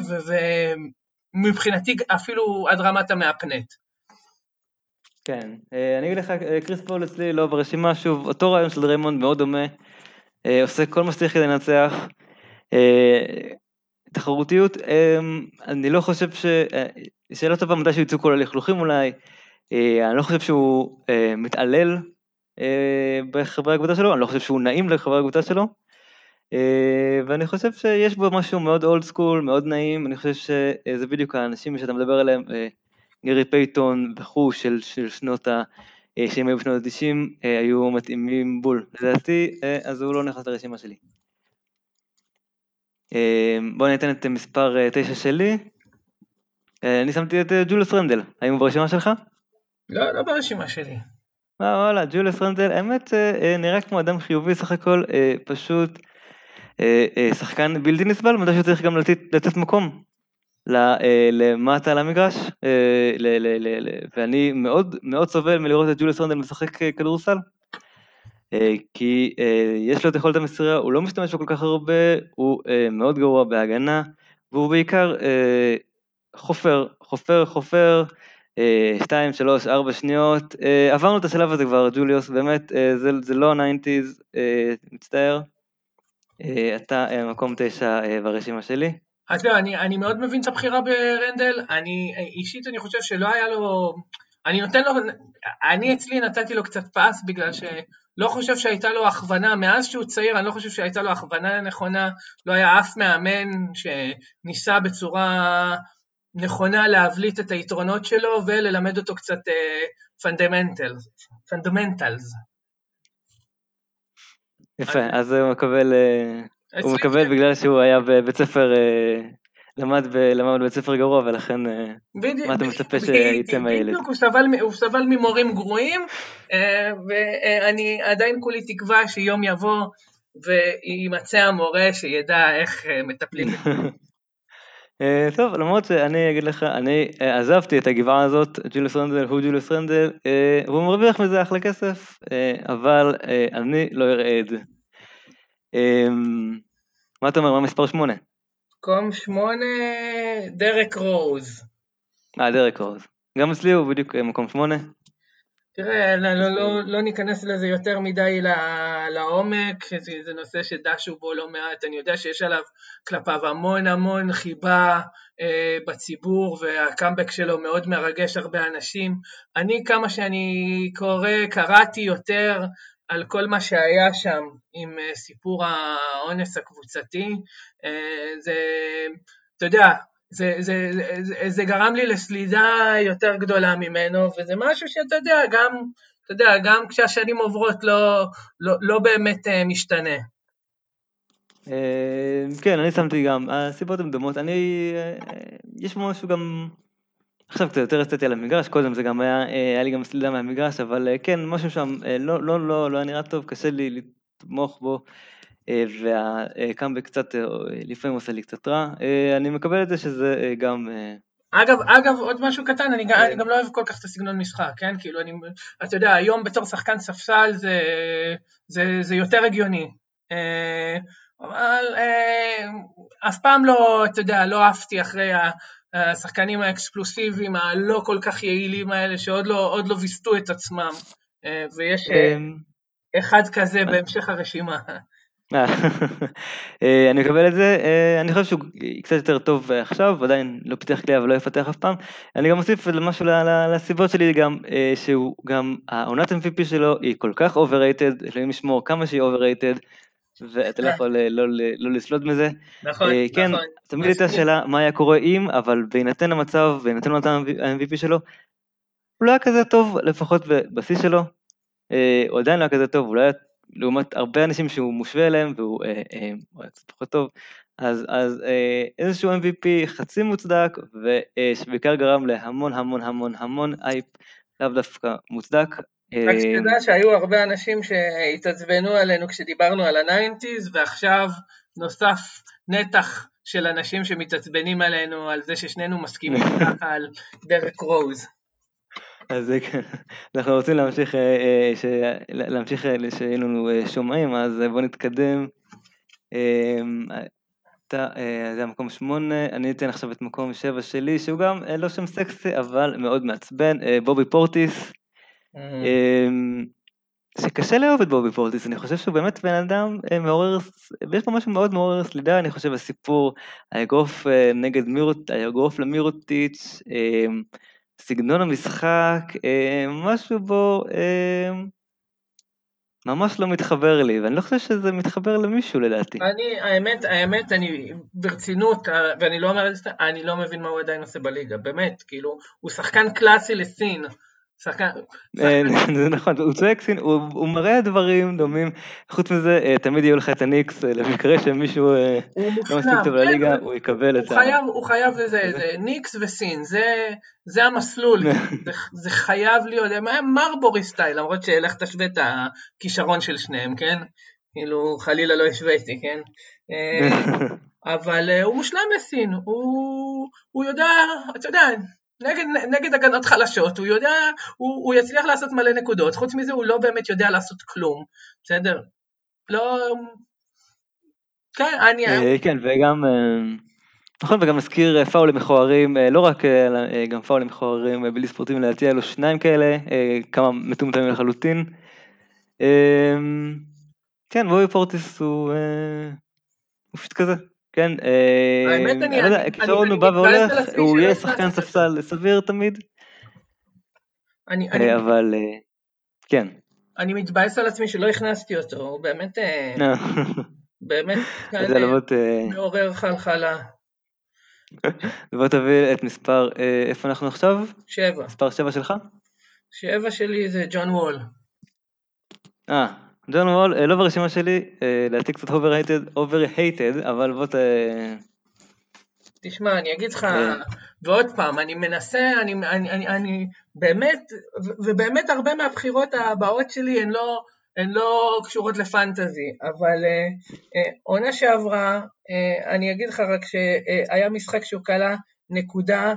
ומבחינתי אפילו עד רמת המהפנט. כן, אה, אני אגיד לך, אה, קריס פול אצלי לא ברשימה, שוב, אותו רעיון של דריימונד מאוד דומה, אה, עושה כל מה שצריך כדי לנצח. תחרותיות, אני לא חושב ש... שאלה טובה מתי שיצאו כל הלכלוכים אולי, אני לא חושב שהוא מתעלל בחברי הקבוצה שלו, אני לא חושב שהוא נעים לחברי הקבוצה שלו, ואני חושב שיש בו משהו מאוד old school, מאוד ניינטיז, אני חושב שזה בדיוק האנשים שאתה מדבר עליהם, גרי פייטון וכו' של, של שנות ה... אה, שהם היו בשנות ה-90 אה, היו מתאימים בול. לדעתי, אה, אז הוא לא נכנס לרשימה שלי. בואו ניתן את מספר 9 שלי. אני שמתי את ג'וליוס רנדל, האם הוא ברשימה שלך? לא, לא ברשימה שלי. אה, וואלה, ג'וליוס רנדל, האמת נראה כמו אדם חיובי סך הכל, פשוט שחקן בלתי נסבל, מתי שהוא צריך גם לתת, לתת מקום. אה, למטה למגרש, אה, ואני מאוד מאוד סובל מלראות את ג'וליוס רנדל משחק אה, כדורסל, כי יש לו את יכולת המסירה, הוא לא משתמש בו כל כך הרבה, הוא מאוד גרוע בהגנה, והוא בעיקר חופר, חופר, חופר, 2, 3, 4 שניות, עברנו את השלב הזה כבר, ג'וליוס, באמת, זה, זה לא הניינטיז, מצטער. אתה מקום 9 ברשימה שלי. אז לא, אני, אני מאוד מבין את הבחירה ברנדל, אני אישית אני חושב שלא היה לו, אני נותן לו, אני אצלי נתתי לו קצת pass בגלל שלא חושב שהייתה לו הכוונה, מאז שהוא צעיר אני לא חושב שהייתה לו הכוונה נכונה, לא היה אף מאמן שניסה בצורה נכונה להבליט את היתרונות שלו וללמד אותו קצת fundamentals, uh, fundamentals. יפה, אז הוא מקבל uh, הוא מקבל בגלל שהוא היה בבית ספר, אה, למד בבית ספר גרוע ולכן אה, מה אתה מצפה שיצא מהילד? בדיוק, הוא סבל ממורים גרועים אה, ואני עדיין כולי תקווה שיום יבוא ויימצא המורה שידע איך מטפלים טוב, למרות שאני אגיד לך, אני עזבתי את הגבעה הזאת, ג'וליוס רנדל הוא ג'וליוס רנדל, והוא מרוויח מזה אחלה כסף, אבל אני לא אראה את זה. אמ, מה אתה אומר, מה מספר שמונה? מקום שמונה, דרק רוז. אה, דרק רוז. גם אצלי הוא בדיוק אה, מקום שמונה. תראה, לא, לא, לא, לא ניכנס לזה יותר מדי לעומק, זה, זה נושא שדשו בו לא מעט, אני יודע שיש עליו כלפיו המון המון חיבה אה, בציבור, והקאמבק שלו מאוד מרגש הרבה אנשים. אני, כמה שאני קורא, קראתי יותר על כל מה שהיה שם עם אה, סיפור האונס הקבוצתי, אה, זה, אתה יודע, זה, זה, זה, זה גרם לי לסלידה יותר גדולה ממנו, וזה משהו שאתה יודע, גם, אתה יודע, גם כשהשנים עוברות לא, לא, לא באמת אה, משתנה. כן, אני שמתי גם, הסיבות הן דומות, אני, יש משהו גם, עכשיו קצת יותר יצאתי על המגרש, קודם זה גם היה, היה לי גם סלידה מהמגרש, אבל כן, משהו שם לא, לא, לא, לא היה נראה טוב, קשה לי לתמוך בו. אה, והקאמבק קצת, אה, לפעמים עושה לי קצת רע. אה, אני מקבל את זה שזה גם... אגב, אגב, עוד משהו קטן, אני, אני גם לא אוהב כל כך את הסגנון משחק, כן? כאילו, אני, אתה יודע, היום בתור שחקן ספסל זה, זה, זה יותר הגיוני. אבל אף פעם לא, אתה יודע, לא עפתי אחרי השחקנים האקסקלוסיביים הלא כל כך יעילים האלה, שעוד לא, לא ויסתו את עצמם, ויש אחד כזה בהמשך הרשימה. אה, אני מקבל את זה, אה, אני חושב שהוא קצת יותר טוב עכשיו, עדיין לא פיתח כלי אבל לא יפתח אף פעם. אני גם אוסיף משהו לסיבות שלי גם, אה, שהוא גם, העונת MVP שלו היא כל כך overrated, אלוהים ישמור כמה שהיא overrated, ואתה לא יכול לא, לא לסלוד מזה. נכון, כן, נכון. תמיד הייתה שאלה מה היה קורה אם, אבל בהינתן המצב, בהינתן המצב ה-MVP שלו, הוא לא היה כזה טוב, לפחות בבסיס שלו. הוא עדיין לא היה כזה טוב, הוא לא היה לעומת הרבה אנשים שהוא מושווה אליהם והוא אה, אה, קצת פחות טוב, אז, אז אה, איזשהו MVP חצי מוצדק ושבעיקר אה, גרם להמון המון המון המון אייפ, לאו דווקא מוצדק. רק שתדע אה, שהיו הרבה אנשים שהתעצבנו עלינו כשדיברנו על הניינטיז ועכשיו נוסף נתח של אנשים שמתעצבנים עלינו על זה ששנינו מסכימים ככה על דרק רוז. אז כן, אנחנו רוצים להמשיך, אה, אה, להמשיך אה, שיהיו לנו שומעים, אז בואו נתקדם. אתה, זה המקום שמונה, אני אתן עכשיו את מקום שבע שלי, שהוא גם לא שם סקסי, אבל מאוד מעצבן, בובי פורטיס. שקשה לאהוב את בובי פורטיס, אני חושב שהוא באמת בן אדם מעורר, ויש פה משהו מאוד מעורר סלידה, אני חושב, הסיפור, האגרוף נגד מירוט, האגרוף למירוטיץ', סגנון המשחק, אה, משהו בו אה, ממש לא מתחבר לי, ואני לא חושב שזה מתחבר למישהו לדעתי. אני, האמת, האמת, אני ברצינות, ואני לא אומר זה, אני לא מבין מה הוא עדיין עושה בליגה, באמת, כאילו, הוא שחקן קלאסי לסין, שחקן... אה, זה נכון, הוא צועק סין, הוא מראה דברים דומים, חוץ מזה אה, תמיד יהיו לך את הניקס, אה, למקרה שמישהו לא מספיק טוב לליגה, כן, הוא יקבל את זה. הוא חייב לזה, ניקס וסין, זה המסלול, זה חייב להיות, מרבורי סטייל, למרות שלך תשווה את הכישרון של שניהם, כן? כאילו חלילה לא השוויתי, כן? אבל הוא מושלם לסין, הוא יודע, אתה יודע, נגד, נגד הגנות חלשות, הוא יודע, הוא, הוא יצליח לעשות מלא נקודות, חוץ מזה הוא לא באמת יודע לעשות כלום, בסדר? לא... כן, אני... אה, כן, וגם... אה, נכון, וגם מזכיר אה, פאולים מכוערים, לא רק, גם פאולים מכוערים בלתי ספורטיביים לדעתי, אלו שניים כאלה, כמה מטומטמים לחלוטין. כן, בואי פורטיס הוא פשוט כזה. כן, האמת אה, אני, לא יודע, כישרון הוא בא והולך, הוא יהיה שחקן ספסל סביר תמיד, אה, אבל אה, כן. אני מתבאס על עצמי שלא הכנסתי אותו, הוא באמת, באמת, מעורר חלחלה. בוא תביא את מספר, איפה אנחנו עכשיו? שבע. מספר שבע שלך? שבע שלי זה ג'ון וול. אה, ג'ון וול, אה, לא ברשימה שלי, אה, לדעתי קצת overhated, אבל בוא ת... תשמע, אני אגיד לך, אה. ועוד פעם, אני מנסה, אני, אני, אני, אני באמת, ובאמת הרבה מהבחירות הבאות שלי הן לא, הן לא קשורות לפנטזי, אבל עונה uh, שעברה, uh, אני אגיד לך רק שהיה משחק שהוא כלה נקודה,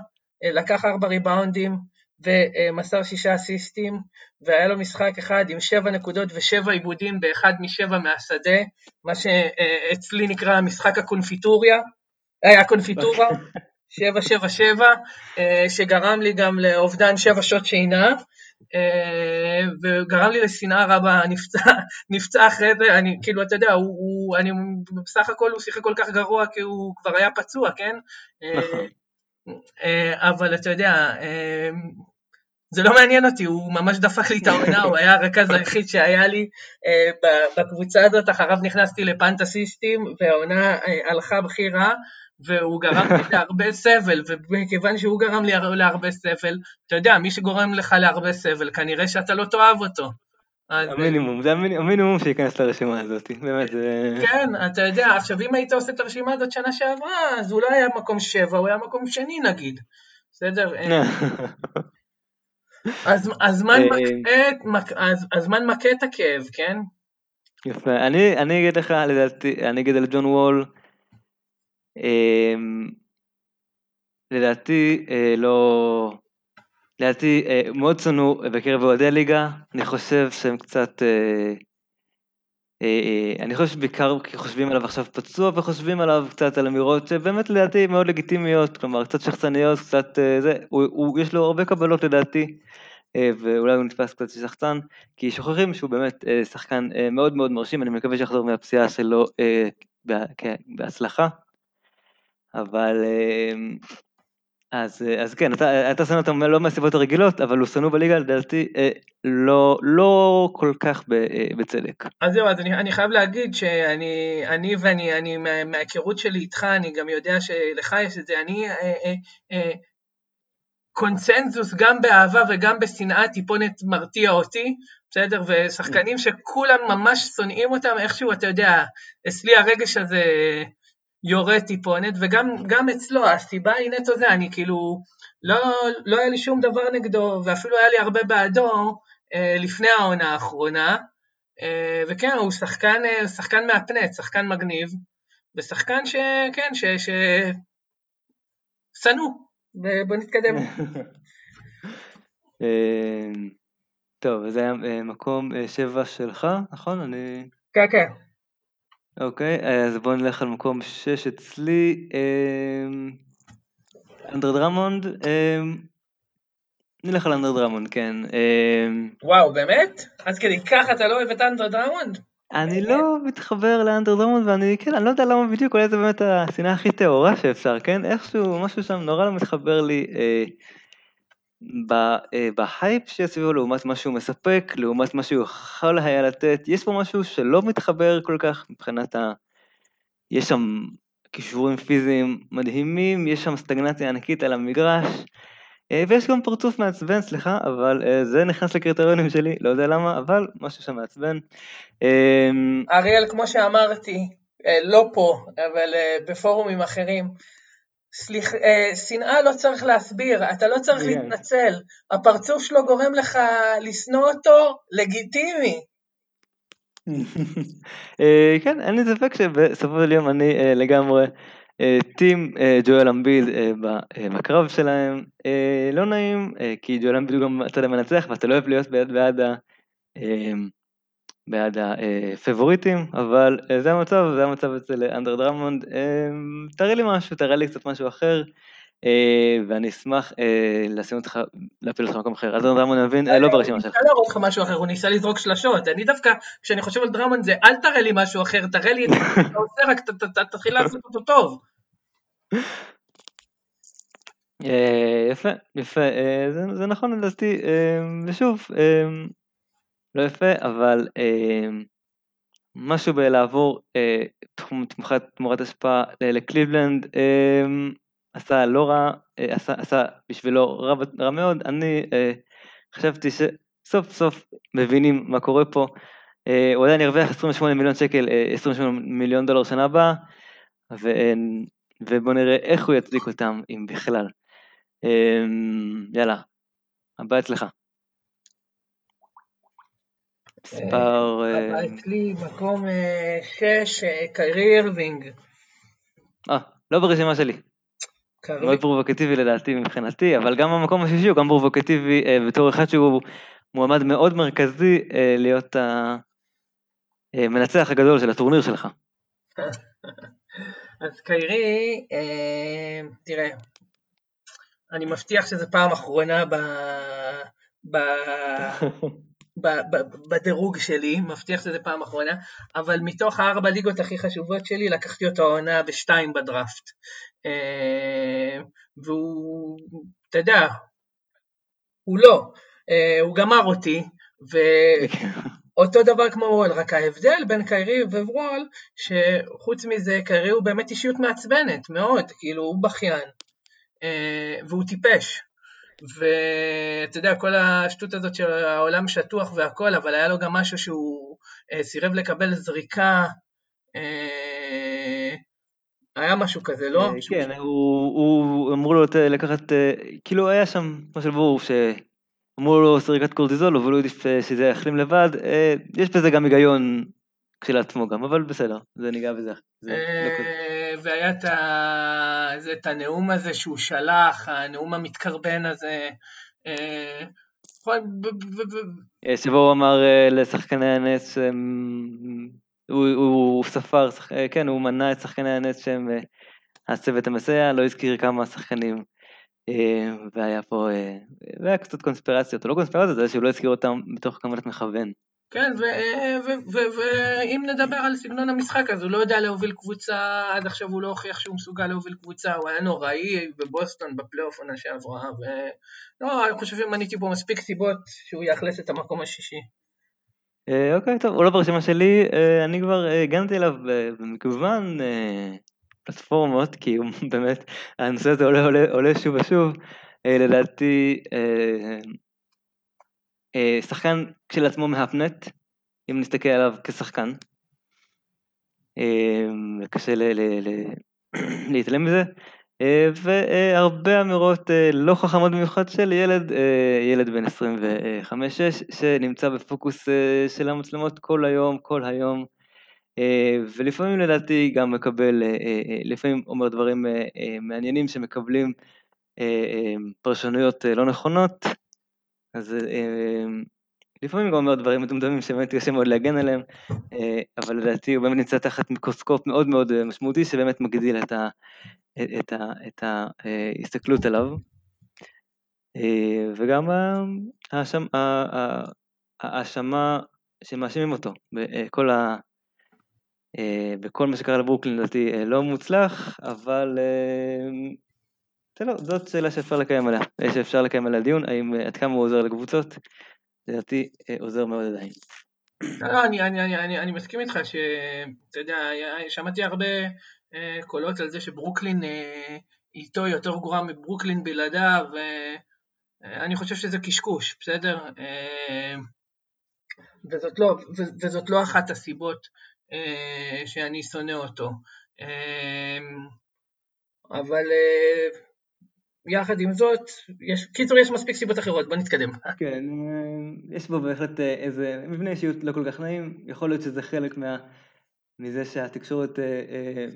לקח ארבע ריבאונדים, ומסר שישה אסיסטים, והיה לו משחק אחד עם שבע נקודות ושבע עיבודים באחד משבע מהשדה, מה שאצלי נקרא משחק הקונפיטוריה, היה קונפיטורה, שבע שבע שבע, שגרם לי גם לאובדן שבע שעות שינה, וגרם לי לשנאה רבה, נפצע, נפצע אחרי זה, אני כאילו, אתה יודע, הוא, הוא, אני, בסך הכל הוא שיחק כל כך גרוע כי הוא כבר היה פצוע, כן? נכון. אבל אתה יודע, זה לא מעניין אותי, הוא ממש דפק לי את העונה, הוא היה הרכז היחיד שהיה לי בקבוצה הזאת, אחריו נכנסתי לפנטסיסטים, והעונה הלכה בכי רע, והוא גרם לי להרבה סבל, ומכיוון שהוא גרם לי להרבה סבל, אתה יודע, מי שגורם לך להרבה סבל, כנראה שאתה לא תאהב אותו. המינימום, זה המינימום שייכנס לרשימה הזאת, באמת. כן, אתה יודע, עכשיו אם היית עושה את הרשימה הזאת שנה שעברה, אז הוא לא היה מקום שבע, הוא היה מקום שני נגיד, בסדר? הזמן מכה את הכאב, כן? יפה, אני אגיד לך, לדעתי, אני אגיד על ג'ון וול, אמ, לדעתי אה, לא... לדעתי אה, מאוד שנוא בקרב אוהדי ליגה, אני חושב שהם קצת... אה, אני חושב שבעיקר חושבים עליו עכשיו פצוע וחושבים עליו קצת על אמירות שבאמת לדעתי מאוד לגיטימיות, כלומר קצת שחצניות, קצת זה, הוא, הוא, יש לו הרבה קבלות לדעתי, ואולי הוא נתפס קצת שחצן, כי שוכחים שהוא באמת שחקן מאוד מאוד מרשים, אני מקווה שיחזור מהפציעה שלו בהצלחה. אבל אז, אז כן, אתה, אתה שונא אותם לא מהסיבות הרגילות, אבל הוא שנוא בליגה לדעתי אה, לא, לא כל כך אה, בצדק. אז זהו, אז אני, אני חייב להגיד שאני אני ואני, אני, מה, מההיכרות שלי איתך, אני גם יודע שלך יש את זה, אני אה, אה, אה, קונצנזוס גם באהבה וגם בשנאה טיפונת מרתיע אותי, בסדר? ושחקנים שכולם ממש שונאים אותם, איכשהו, אתה יודע, אצלי הרגש הזה... יורד טיפונת, וגם אצלו, הסיבה היא נטו זה, אני כאילו, לא, לא היה לי שום דבר נגדו, ואפילו היה לי הרבה בעדו אה, לפני העונה האחרונה, אה, וכן, הוא שחקן, אה, שחקן מהפנט, שחקן מגניב, ושחקן שכן, ש... ש... שנוא, ובוא נתקדם. אה, טוב, זה היה אה, מקום אה, שבע שלך, נכון? אני... כן, כן. אוקיי, אז בואו נלך על מקום 6 אצלי. אמ, אנדרה דראמונד, אמ, נלך על אנדרה דראמונד, כן. אמ. וואו, באמת? עד כדי כך אתה לא אוהב את אנדרה דראמונד? אני לא מתחבר לאנדרה דראמונד ואני, כן, אני לא יודע למה בדיוק, אולי זה באמת השנאה הכי טהורה שאפשר, כן? איכשהו, משהו שם נורא לא מתחבר לי. אה, בהייפ שסביבו לעומת מה שהוא מספק, לעומת מה שהוא יכול היה לתת, יש פה משהו שלא מתחבר כל כך מבחינת ה... יש שם כישורים פיזיים מדהימים, יש שם סטגנציה ענקית על המגרש, אה, ויש גם פרצוף מעצבן, סליחה, אבל אה, זה נכנס לקריטריונים שלי, לא יודע למה, אבל משהו שם מעצבן. אריאל, כמו שאמרתי, לא פה, אבל בפורומים אחרים, סליח, אה, שנאה לא צריך להסביר, אתה לא צריך yeah. להתנצל, הפרצוף שלו גורם לך לשנוא אותו, לגיטימי. אה, כן, אין לי ספק שבסופו של יום אני אה, לגמרי אה, טים אה, ג'ואל אמביד אה, בקרב שלהם. אה, לא נעים, אה, כי ג'ואל אמביד הוא גם הצד המנצח ואתה לא אוהב להיות בעד, בעד ה... אה, בעד הפבוריטים, אבל אה, זה המצב, זה המצב אצל אנדר דרמונד. אה, תראה לי משהו, תראה לי קצת משהו אחר, אה, ואני אשמח לשים אותך, להפיל אותך במקום אחר. אנדרה דרמונד מבין, לא ברשימה שלך. אני ניסה להראות לך משהו אחר, הוא ניסה לזרוק שלשות. אני דווקא, כשאני חושב על דרמונד זה, אל תראה לי משהו אחר, תראה לי את מה שאתה עושה, רק תתחיל לעשות אותו טוב. יפה, יפה, זה נכון לדעתי, ושוב, לא יפה, אבל אה, משהו בלעבור אה, תמורת, השפעה לקליבלנד אה, עשה לא רע, עשה, בשבילו רע, מאוד, אני חשבתי שסוף סוף מבינים מה קורה פה, הוא עדיין ירוויח 28 מיליון שקל, אה, 28 מיליון דולר שנה הבאה, אה, ובואו נראה איך הוא יצדיק אותם, אם בכלל. אה, יאללה, הבא אצלך. מספר... אה, אצלי מקום אה, שש, אה, קיירי אירווינג. אה, לא ברשימה שלי. מאוד פרובוקטיבי לדעתי מבחינתי, אבל גם המקום השישי הוא גם פרובוקטיבי בתור אחד שהוא מועמד מאוד מרכזי להיות המנצח הגדול של הטורניר שלך. אז קיירי, תראה, אני מבטיח שזו פעם אחרונה בדירוג שלי, מבטיח שזה פעם אחרונה, אבל מתוך הארבע ליגות הכי חשובות שלי, לקחתי אותו העונה בשתיים בדראפט. אה, והוא, אתה יודע, הוא לא, אה, הוא גמר אותי, ואותו דבר כמו וול, רק ההבדל בין קיירי ווול, שחוץ מזה, קיירי הוא באמת אישיות מעצבנת, מאוד, כאילו, הוא בכיין, אה, והוא טיפש. ואתה יודע, כל השטות הזאת של העולם שטוח והכל, אבל היה לו גם משהו שהוא אה, סירב לקבל זריקה, אה, היה משהו כזה, לא? אה, כן, הוא אמור לו לקחת, כאילו היה שם משהו ברור, שאמרו לו זריקת קורטיזול, אבל הוא העדיף שזה יחלים לבד, יש בזה גם היגיון כשלעצמו גם, אבל בסדר, זה ניגע בזה. והיה את, ה... את הנאום הזה שהוא שלח, הנאום המתקרבן הזה. אה, אה, שבו הוא אמר אה, לשחקני הנס, הוא, הוא ספר, כן, הוא מנה את שחקני הנס שהם הצוות המסייע, לא הזכיר כמה שחקנים. והיה פה, והיה קצת קונספירציות, או לא קונספירציות, זה שהוא לא הזכיר אותם בתוך כוונת מכוון. כן, ואם נדבר על סגנון המשחק, אז הוא לא יודע להוביל קבוצה, עד עכשיו הוא לא הוכיח שהוא מסוגל להוביל קבוצה, הוא היה נוראי בבוסטון בפלייאוף עונה שעברה, ולא, אני חושב שמניתי פה מספיק סיבות שהוא יאכלס את המקום השישי. אה, אוקיי, טוב, הוא לא ברשימה שלי, אה, אני כבר הגנתי אליו במגוון פלטפורמות, כי הוא באמת, הנושא הזה עולה, עולה, עולה שוב ושוב, אה, לדעתי, אה, שחקן כשלעצמו מהפנט, אם נסתכל עליו כשחקן. אה, קשה להתעלם מזה. אה, והרבה אמירות לא חכמות במיוחד של ילד, ילד בן 25-6, שנמצא בפוקוס של המצלמות כל היום, כל היום, ולפעמים לדעתי גם מקבל, לפעמים אומר דברים מעניינים שמקבלים פרשנויות לא נכונות, אז אה, לפעמים גם אומר דברים מטומטמים שבאמת קשה מאוד להגן עליהם, אה, אבל לדעתי הוא באמת נמצא תחת מיקרוסקופ מאוד מאוד אה, משמעותי שבאמת מגדיל את, ה, את, ה, את ההסתכלות עליו. וגם ההאשמה שמאשימים אותו בכל, ה, בכל מה שקרה לברוקלין לדעתי לא מוצלח, אבל זאת שאלה שאפשר לקיים עליה, שאפשר לקיים עליה דיון, האם עד כמה הוא עוזר לקבוצות, לדעתי עוזר מאוד עדיין. לא, אני, אני, אני, אני, אני מסכים איתך שאתה יודע, שמעתי הרבה אה, קולות על זה שברוקלין אה, איתו יותר גרועה מברוקלין בלעדיו, ואני אה, חושב שזה קשקוש, בסדר? אה, וזאת לא, ו, וזאת לא אחת הסיבות אה, שאני שונא אותו. אה, אבל אה, יחד עם זאת, יש, קיצור יש מספיק סיבות אחרות, בוא נתקדם. כן, אה, יש בו בהחלט אה, איזה מבנה אישיות לא כל כך נעים, יכול להיות שזה חלק מה, מזה שהתקשורת אה,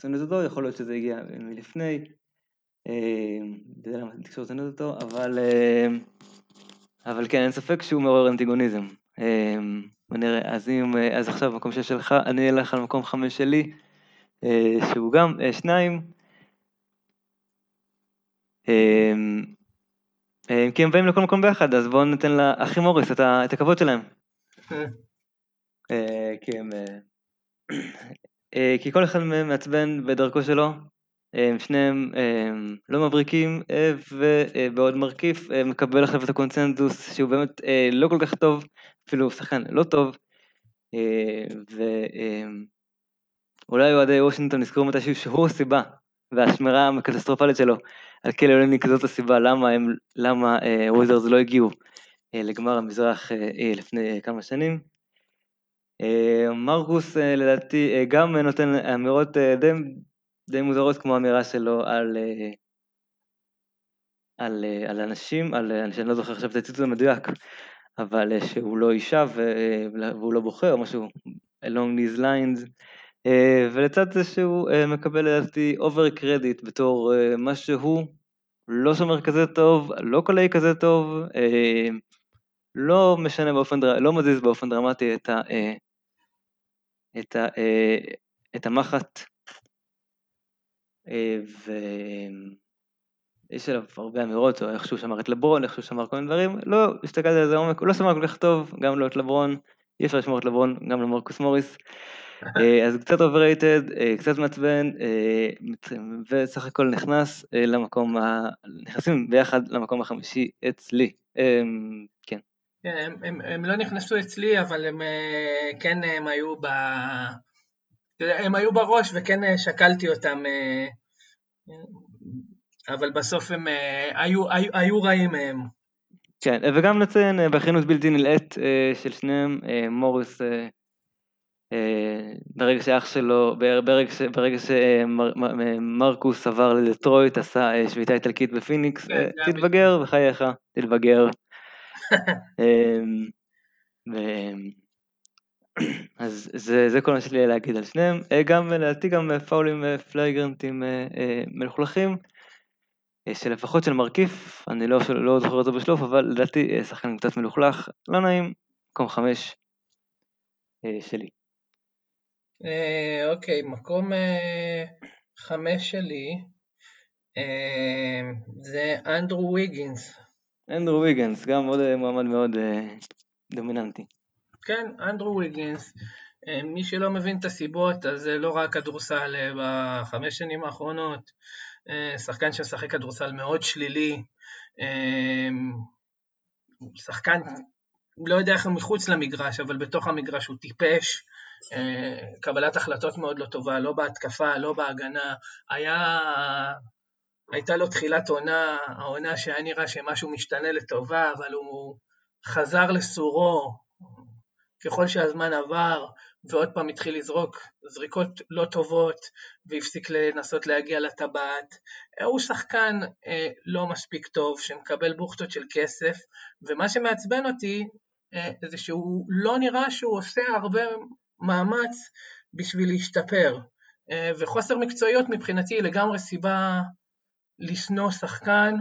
שונאת אותו, יכול להיות שזה הגיע מלפני, אתה יודע למה התקשורת שונאת אותו, אבל, אבל כן, אין ספק שהוא מעורר אנטיגוניזם. ונראה, אז, אם, אז עכשיו מקום שש שלך, אני אלך על מקום חמש שלי, שהוא גם שניים, אמ, אמ, כי הם באים לכל מקום ביחד, אז בואו ניתן לאחים מוריס את הכבוד שלהם. אה, כי. אה, אה, כי כל אחד מהם מעצבן בדרכו שלו, שניהם לא מבריקים, ובעוד מרכיף מקבל עכשיו את הקונצנזוס שהוא באמת לא כל כך טוב, אפילו שחקן לא טוב, ואולי אוהדי וושינגטון יזכרו מתישהו שהוא הסיבה והשמירה הקטסטרופלית שלו על קלי אוליניק זאת הסיבה למה הם, למה וויזרס לא הגיעו אה, לגמר המזרח אה, אה, לפני כמה שנים. מרקוס לדעתי גם נותן אמירות די, די מוזרות כמו אמירה שלו על, על, על אנשים, על, אני לא זוכר עכשיו את הציטוט המדויק, אבל שהוא לא אישה והוא לא בוחר, משהו along these lines. אה, ולצד זה שהוא אה, מקבל לדעתי over credit בתור אה, מה שהוא לא שומר כזה טוב, לא קולע כזה טוב, לא משנה באופן, לא מזיז באופן דרמטי את, ה, את, ה, את המחט, יש עליו הרבה אמירות, או איך שהוא שמר את לברון, איך שהוא שמר כל מיני דברים, לא הסתכלתי על זה עומק, הוא לא שמר כל כך טוב, גם לא את לברון, אי אפשר לשמור את לברון, גם למרקוס מוריס. אה, אז קצת overrated, אה, קצת מעצבן, אה, וסך הכל נכנס למקום, ה... נכנסים ביחד למקום החמישי אצלי. כן. כן, הם, הם, הם לא נכנסו אצלי, אבל הם כן הם היו ב... הם היו בראש וכן שקלתי אותם, אבל בסוף הם היו, היו, היו רעים מהם. כן, וגם נציין בכנות בלתי נלאית של שניהם, מוריס ברגע שאח שלו, ברגע, ברגע שמרקוס עבר לדטרויט, עשה שביתה איטלקית בפיניקס, כן, תתבגר בחייך, תתבגר. אמ, אז זה, זה כל מה שלי להגיד על שניהם, אה, גם לדעתי גם פאולים אה, flagrantים אה, מלוכלכים, שלפחות של מרכיף, אני לא, לא זוכר את זה בשלוף, אבל לדעתי שחקן קצת מלוכלך, לא נעים, מקום חמש שלי. אוקיי, מקום חמש שלי זה אנדרו ויגינס. אנדרו ויגינס, גם עוד מועמד מאוד דומיננטי. כן, אנדרו ויגינס. אה, מי שלא מבין את הסיבות, אז זה לא רק כדורסל אה, בחמש שנים האחרונות, אה, שחקן שמשחק כדורסל מאוד שלילי, שחקן, לא יודע איך הוא מחוץ למגרש, אבל בתוך המגרש הוא טיפש, קבלת החלטות מאוד לא טובה, לא בהתקפה, לא בהגנה, היה, הייתה לו תחילת עונה, העונה שהיה נראה שמשהו משתנה לטובה, אבל הוא חזר לסורו, ככל שהזמן עבר, ועוד פעם התחיל לזרוק זריקות לא טובות, והפסיק לנסות להגיע לטבעת. הוא שחקן אה, לא מספיק טוב, שמקבל בוכטות של כסף, ומה שמעצבן אותי אה, זה שהוא לא נראה שהוא עושה הרבה מאמץ בשביל להשתפר. אה, וחוסר מקצועיות מבחינתי היא לגמרי סיבה לשנוא שחקן,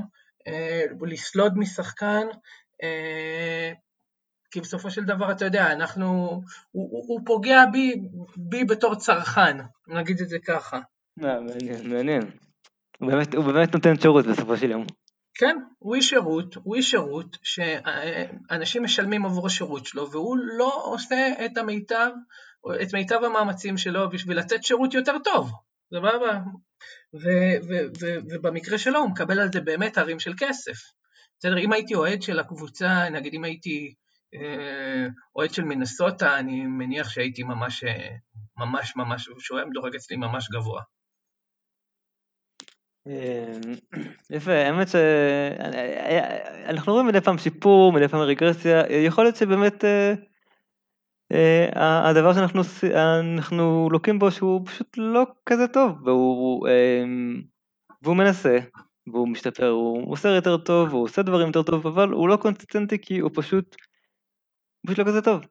אה, לסלוד משחקן, אה, כי בסופו של דבר, אתה יודע, אנחנו, הוא, הוא, הוא פוגע בי, בי בתור צרכן, נגיד את זה ככה. מעניין, מעניין. הוא באמת, הוא באמת נותן שירות בסופו של יום. כן, הוא איש שירות, הוא איש שירות שאנשים משלמים עבור השירות שלו, והוא לא עושה את המיטב, את מיטב המאמצים שלו בשביל לתת שירות יותר טוב. סבבה? ובמקרה שלו הוא מקבל על זה באמת הרים של כסף. בסדר, אם הייתי אוהד של הקבוצה, נגיד אם הייתי אה, אוהד של מנסוטה, אני מניח שהייתי ממש, אה, ממש ממש, שהוא היה מדורג אצלי ממש גבוה. אה, יפה, האמת שאנחנו רואים מדי פעם שיפור, מדי פעם רגרסיה, יכול להיות שבאמת הדבר שאנחנו לוקים בו שהוא פשוט לא כזה טוב, והוא מנסה, והוא משתפר, הוא עושה יותר טוב, הוא עושה דברים יותר טוב, אבל הוא לא consistentי כי הוא פשוט פשוט לא כזה טוב.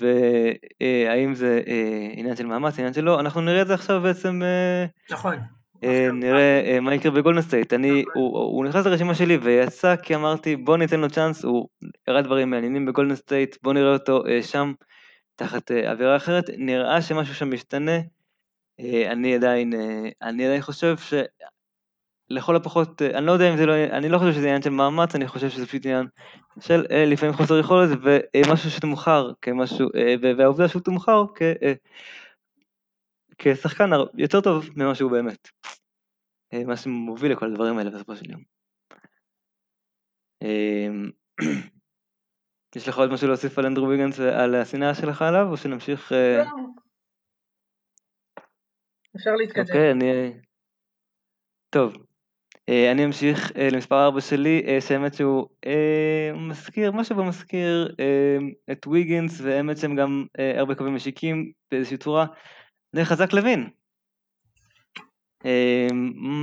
והאם זה אה, עניין של מאמץ, עניין של לא, אנחנו נראה את זה עכשיו בעצם, אה, נכון. אה, נראה מה יקרה בגולדן סטייט, אני, הוא, הוא נכנס לרשימה שלי ויצא כי אמרתי בוא ניתן לו צ'אנס, הוא הראה דברים מעניינים בגולדן סטייט, בוא נראה אותו שם תחת אווירה אחרת, נראה שמשהו שם משתנה, אני עדיין, אני עדיין חושב ש... לכל הפחות, אה, אני לא יודע אם זה לא, אני לא חושב שזה עניין של מאמץ, אני חושב שזה פשוט עניין של אה, לפעמים חוסר יכולת ומשהו שתמוכר כמשהו, אה, והעובדה שהוא תמוכר כ, כשחקן יותר טוב ממה שהוא באמת. מה שמוביל לכל הדברים האלה בסופו של יום. יש לך עוד משהו להוסיף על אנדרו ויגנס ועל השנאה שלך עליו, או שנמשיך... לא. אפשר להתקדם. אוקיי, אני... טוב, אה, אני אמשיך אה, למספר 4 שלי, אה, שהאמת שהוא מזכיר, משהו במזכיר את ויגינס, והאמת שהם גם הרבה קווים משיקים באיזושהי צורה. זה חזק לוין.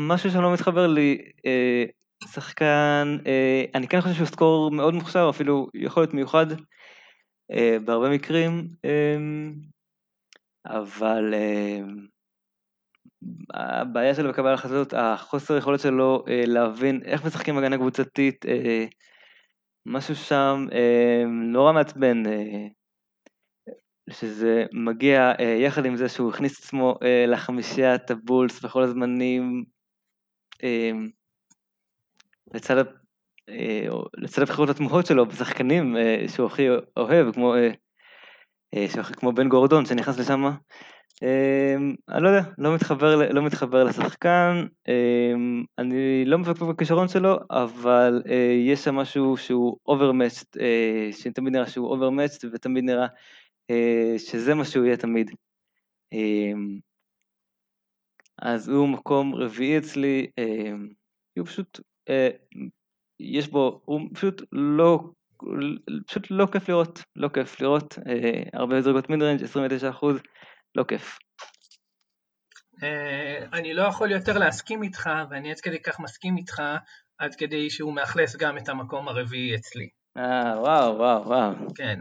משהו שלא מתחבר לי, שחקן, אני כן חושב שהוא סקור מאוד מוכשר, אפילו יכול להיות מיוחד בהרבה מקרים, אבל הבעיה שלו בקבלת החלטות, החוסר יכולת שלו אה, להבין איך משחקים הגנה קבוצתית, אה, משהו שם אה, נורא מעצבן, שזה מגיע יחד עם זה שהוא הכניס את עצמו לחמישיית הבולס בכל הזמנים, לצד, לצד הבחירות התמוהות שלו בשחקנים שהוא הכי אוהב, כמו, כמו בן גורדון שנכנס לשם, אני לא יודע, לא מתחבר, לא מתחבר לשחקן, אני לא מפקפק בכישרון שלו, אבל יש שם משהו שהוא overmatched, שתמיד נראה שהוא overmatched ותמיד נראה שזה מה שהוא יהיה תמיד. אז הוא מקום רביעי אצלי, הוא פשוט, יש בו, הוא פשוט לא, פשוט לא כיף לראות, לא כיף לראות, הרבה זרגות מידרנג' 29 אחוז, לא כיף. אני לא יכול יותר להסכים איתך, ואני עד כדי כך מסכים איתך, עד כדי שהוא מאכלס גם את המקום הרביעי אצלי. אה, וואו, וואו, וואו. כן,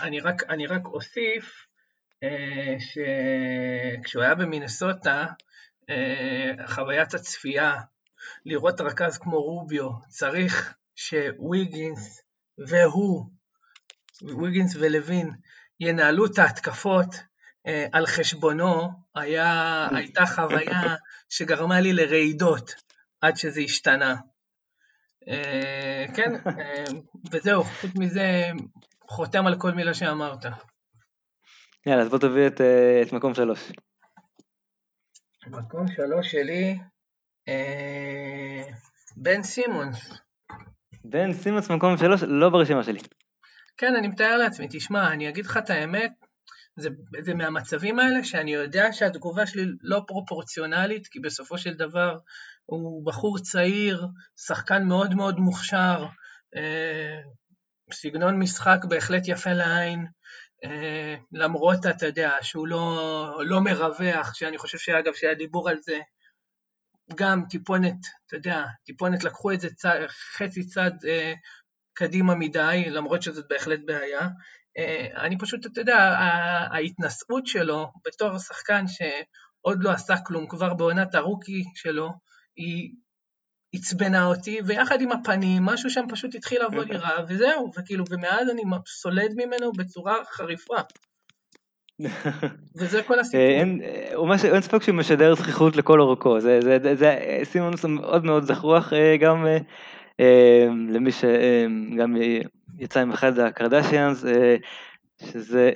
אני רק, אני רק אוסיף שכשהוא היה במינסוטה, חוויית הצפייה, לראות רכז כמו רוביו, צריך שוויגינס והוא, ויגינס ולוין, ינהלו את ההתקפות על חשבונו, היה, הייתה חוויה שגרמה לי לרעידות עד שזה השתנה. כן, וזהו, חוץ מזה, חותם על כל מילה שאמרת. יאללה, אז בוא תביא את, את מקום שלוש. מקום שלוש שלי, אה, בן סימונס. בן סימונס מקום שלוש, לא ברשימה שלי. כן, אני מתאר לעצמי, תשמע, אני אגיד לך את האמת, זה, זה מהמצבים האלה שאני יודע שהתגובה שלי לא פרופורציונלית, כי בסופו של דבר הוא בחור צעיר, שחקן מאוד מאוד מוכשר, אה, סגנון משחק בהחלט יפה לעין, אה, למרות, אתה יודע, שהוא לא, לא מרווח, שאני חושב שאגב, שהיה דיבור על זה, גם טיפונת, אתה יודע, טיפונת לקחו את זה צד, חצי צד אה, קדימה מדי, למרות שזאת בהחלט בעיה. אה, אני פשוט, אתה יודע, ההתנשאות שלו בתור שחקן שעוד לא עשה כלום, כבר בעונת הרוקי שלו, היא עצבנה אותי, ויחד עם הפנים, משהו שם פשוט התחיל לבוא לי רע, וזהו, וכאילו, ומאז אני סולד ממנו בצורה חריפה. וזה כל הסיפור. אין, אין ספק שהוא משדר זכיחות לכל אורכו, זה, זה, זה, זה סימונס מאוד מאוד זכוח גם למי שגם יצא עם אחד הקרדשיאנס, שזה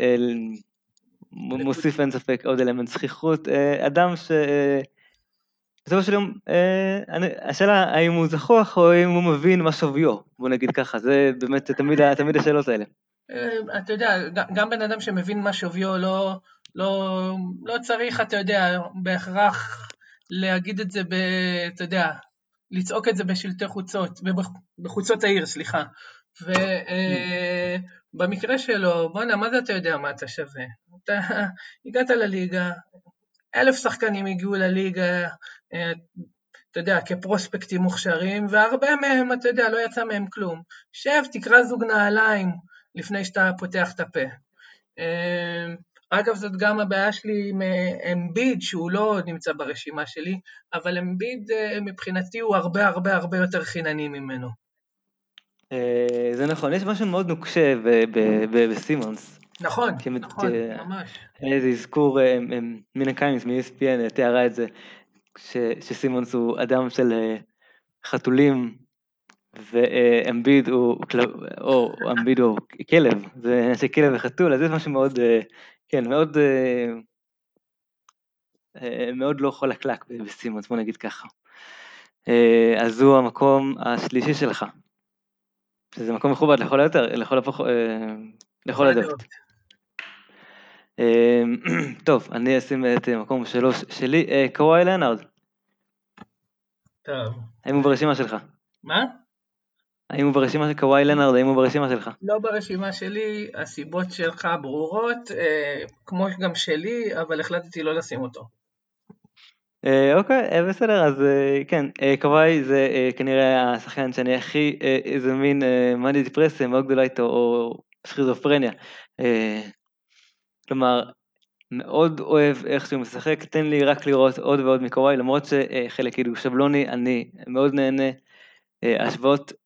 מוסיף אין ספק עוד אלמנט זכיחות, אדם ש... בסופו של יום, השאלה האם הוא זכוח או אם הוא מבין מה שוויו, בוא נגיד ככה, זה באמת תמיד, תמיד השאלות האלה. אה, אתה יודע, גם בן אדם שמבין מה שוויו לא, לא, לא צריך, אתה יודע, בהכרח להגיד את זה, ב, אתה יודע, לצעוק את זה בשלטי חוצות, בחוצות העיר, סליחה. ובמקרה אה, שלו, בואנה, מה זה אתה יודע מה אתה שווה? אתה הגעת לליגה, אלף שחקנים הגיעו לליגה, אה, אתה יודע, כפרוספקטים מוכשרים, והרבה מהם, אתה יודע, לא יצא מהם כלום. שב, תקרא זוג נעליים, לפני שאתה פותח את הפה. אגב, זאת גם הבעיה שלי עם אה, אמביד, שהוא לא נמצא ברשימה שלי, אבל אמביד אה, מבחינתי הוא הרבה הרבה הרבה יותר חינני ממנו. אה, זה נכון, יש משהו מאוד נוקשה בסימונס. נכון, נכון, ממש. איזה אזכור, מינה קיימס מ-ESPN תיארה את זה, שסימונס הוא אדם של חתולים ואמביד הוא, או אמביד הוא כלב, זה כלב וחתול, אז זה משהו מאוד, כן, מאוד, אה, אה, מאוד לא חלקלק בסימונס, בוא נגיד ככה. אז הוא המקום השלישי שלך, שזה מקום מכובד לכל היותר, לכל הפוך, לכל הדעות. טוב, אני אשים את מקום שלוש שלי, קוואי לנארד. טוב. האם הוא ברשימה שלך? מה? האם הוא ברשימה של קוואי לנארד, האם הוא ברשימה שלך? לא ברשימה שלי, הסיבות שלך ברורות, אה, כמו גם שלי, אבל החלטתי לא לשים אותו. אה, אוקיי, אה, בסדר, אז אה, כן, אה, קוואי זה אה, כנראה השחקן שאני הכי אה, איזה מין אה, מאני דיפרסיה מאוד גדולה איתו, או סכיזופרניה. אה, כלומר, מאוד אוהב איך שהוא משחק, תן לי רק לראות עוד ועוד מקוואי, למרות שחלק כאילו שבלוני, אני מאוד נהנה. אה, ההשוואות אה,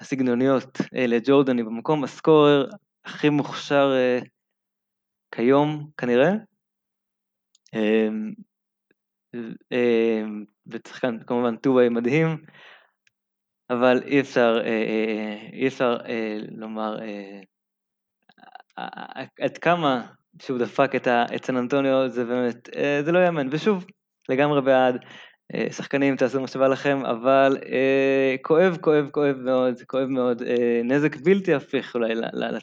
הסגנוניות אה, לג'ורדן היא במקום הסקורר הכי מוכשר כיום כנראה. ושחקן כמובן טו-ווי מדהים, אבל אי אפשר, אי אפשר לומר עד כמה שהוא דפק את סן אנטוניו, זה באמת, זה לא יאמן, ושוב, לגמרי בעד, שחקנים תעשו מה שבא לכם, אבל כואב, כואב, כואב מאוד, כואב מאוד, נזק בלתי הפיך אולי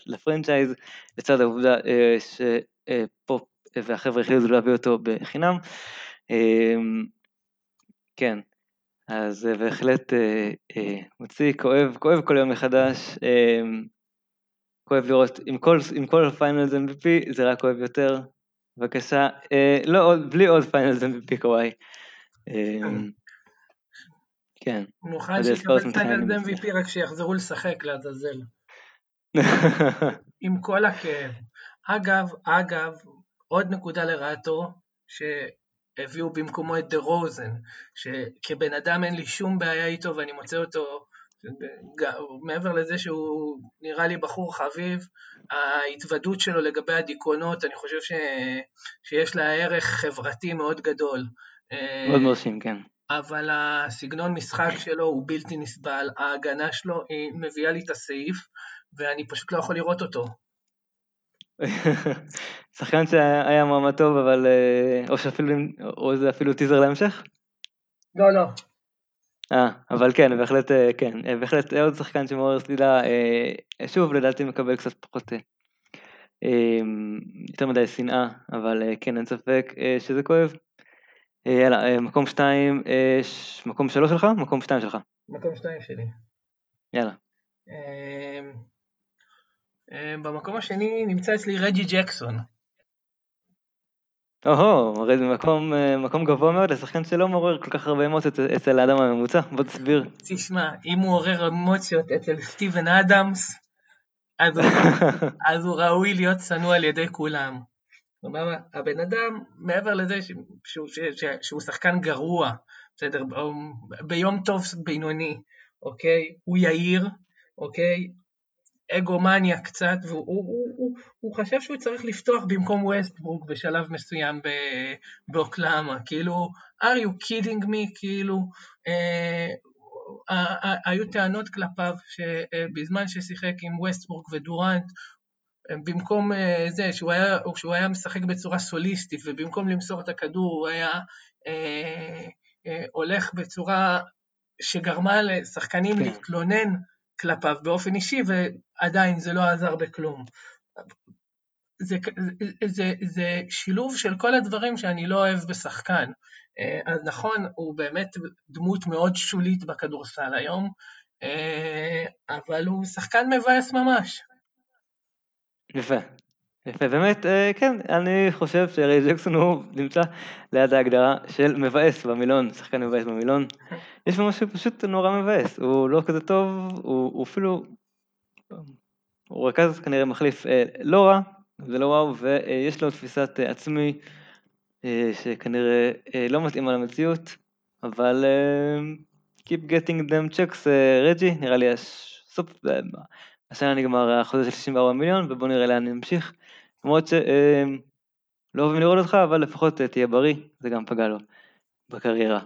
לפרנצ'ייז, לצד העובדה שפופ והחבר'ה החליטו להביא אותו בחינם. כן, אז בהחלט מוציא, כואב, כואב כל יום מחדש. כואב לראות, עם כל, כל finals MVP זה רק כואב יותר. בבקשה, אה, לא בלי עוד finals MVP קוואי. כן. מוכן שיקבל finals MVP רק שיחזרו לשחק לעזאזל. עם כל הכאב. אגב, אגב, עוד נקודה לרעתו, שהביאו במקומו את דה רוזן, שכבן אדם אין לי שום בעיה איתו ואני מוצא אותו מעבר לזה שהוא נראה לי בחור חביב, ההתוודות שלו לגבי הדיכאונות, אני חושב ש... שיש לה ערך חברתי מאוד גדול. מאוד מרשים, כן. אבל הסגנון משחק שלו הוא בלתי נסבל, ההגנה שלו היא מביאה לי את הסעיף, ואני פשוט לא יכול לראות אותו. שחקן שהיה מועמד טוב, אבל... אה, או שאפילו... או זה אפילו טיזר להמשך? לא, לא. אה, אבל כן, בהחלט, אה, כן, אה, בהחלט עוד שחקן שמעורר סלילה, אה, שוב, לדעתי מקבל קצת פחות, יותר מדי שנאה, אבל כן, אין ספק שזה כואב. יאללה, מקום שתיים, מקום שלוש שלך? מקום שתיים שלך. מקום שתיים שלי. יאללה. במקום השני נמצא אצלי רג'י ג'קסון. או-הו, הרי זה מקום, אה, מקום גבוה מאוד לשחקן שלא מעורר כל כך הרבה אמוציות אצל האדם הממוצע, בוא תסביר. תשמע, אם הוא עורר אמוציות אצל סטיבן אדמס, אז הוא, אז הוא ראוי להיות צנוע על ידי כולם. כלומר, הבן אדם, מעבר לזה שהוא, שהוא, שהוא שחקן גרוע, בסדר, ביום טוב בינוני, אוקיי? הוא יהיר, אוקיי? אגומניה קצת, והוא הוא, הוא, הוא, הוא חשב שהוא צריך לפתוח במקום ווסטברוק בשלב מסוים באוקלאמה, כאילו, are you kidding me, כאילו, אה, אה, אה, היו טענות כלפיו שבזמן ששיחק עם ווסטברוק ודורנט, במקום זה, שהוא היה, שהוא היה משחק בצורה סוליסטית, ובמקום למסור את הכדור הוא היה אה, אה, הולך בצורה שגרמה לשחקנים כן. להתלונן כלפיו באופן אישי, ועדיין זה לא עזר בכלום. זה, זה, זה שילוב של כל הדברים שאני לא אוהב בשחקן. אז נכון, הוא באמת דמות מאוד שולית בכדורסל היום, אבל הוא שחקן מבאס ממש. יפה. יפה, באמת, אה, כן, אני חושב שריי ג'קסון הוא נמצא ליד ההגדרה של מבאס במילון, שחקן מבאס במילון. יש בו משהו פשוט נורא מבאס, הוא לא כזה טוב, הוא, הוא אפילו, הוא רכז כנראה מחליף אה, לא רע, זה לא וואו, ויש לו תפיסת אה, עצמי שכנראה לא מתאימה למציאות, אבל Keep getting them checks, רג'י, נראה לי הסוף, השנה נגמר החוזה של 64 מיליון, ובואו נראה לאן נמשיך. למרות שלא אוהבים לראות אותך, אבל לפחות אה, תהיה בריא, זה גם פגע לו בקריירה.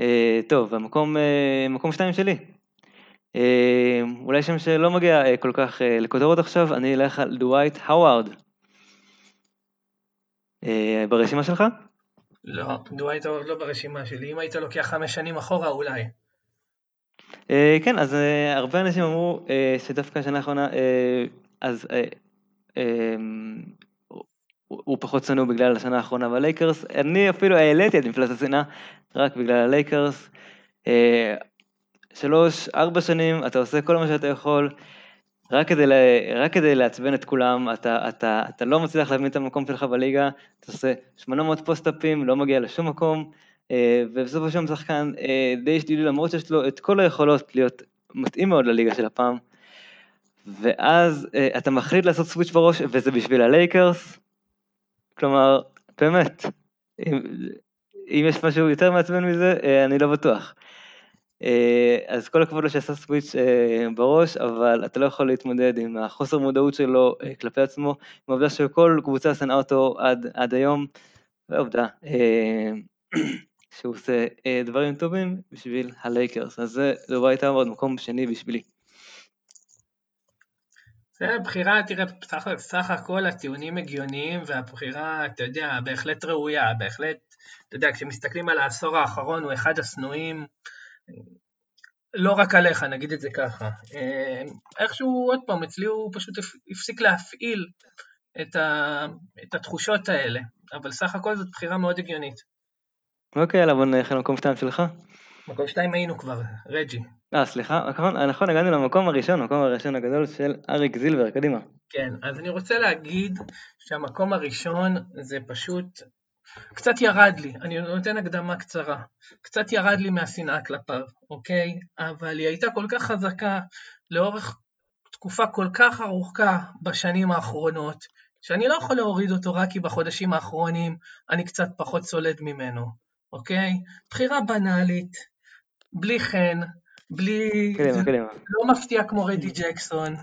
אה, טוב, המקום אה, מקום שתיים שלי. אולי שם שלא מגיע כל כך לכותרות עכשיו, אני אלך על דווייט האווארד. ברשימה שלך? לא, דווייט האווארד לא ברשימה שלי, אם היית לוקח חמש שנים אחורה אולי. כן, אז הרבה אנשים אמרו שדווקא השנה האחרונה, אז אמ, הוא פחות שנוא בגלל השנה האחרונה בלייקרס, אני אפילו העליתי את מפלס השנאה רק בגלל הלייקרס. אה, שלוש, ארבע שנים, אתה עושה כל מה שאתה יכול, רק כדי, רק כדי לעצבן את כולם, אתה, אתה, אתה לא מצליח להבין את המקום שלך בליגה, אתה עושה 800 פוסט-אפים, לא מגיע לשום מקום, אה, ובסופו של יום שחקן אה, די שדילי למרות שיש לו את כל היכולות להיות מתאים מאוד לליגה של הפעם. ואז uh, אתה מחליט לעשות סוויץ' בראש, וזה בשביל הלייקרס. כלומר, באמת, אם, אם יש משהו יותר מעצבן מזה, אני לא בטוח. אז כל הכבוד לו שעשה סוויץ' בראש, אבל אתה לא יכול להתמודד עם החוסר מודעות שלו כלפי עצמו, עם העובדה שכל קבוצה שנאה אותו עד, עד היום, ועובדה, אה, שהוא עושה אה, דברים טובים בשביל הלייקרס, אז זו הייתה עוד מקום שני בשבילי. זה בחירה, תראה, סך, סך הכל הטיעונים הגיוניים והבחירה, אתה יודע, בהחלט ראויה, בהחלט, אתה יודע, כשמסתכלים על העשור האחרון הוא אחד השנואים, לא רק עליך, נגיד את זה ככה. אה, איכשהו, עוד פעם, אצלי הוא פשוט הפסיק להפעיל את, ה, את התחושות האלה, אבל סך הכל זאת בחירה מאוד הגיונית. אוקיי, יאללה, בוא נלך למקום שתיים שלך. מקום שתיים היינו כבר, רג'י. אה, סליחה, נכון, נכון, הגענו למקום הראשון, המקום הראשון הגדול של אריק זילבר, קדימה. כן, אז אני רוצה להגיד שהמקום הראשון זה פשוט, קצת ירד לי, אני נותן הקדמה קצרה, קצת ירד לי מהשנאה כלפיו, אוקיי? אבל היא הייתה כל כך חזקה לאורך תקופה כל כך ארוכה בשנים האחרונות, שאני לא יכול להוריד אותו רק כי בחודשים האחרונים אני קצת פחות סולד ממנו, אוקיי? בחירה בנאלית, בלי חן, בלי... קדימה, קדימה. לא מפתיע כמו רדי ג'קסון,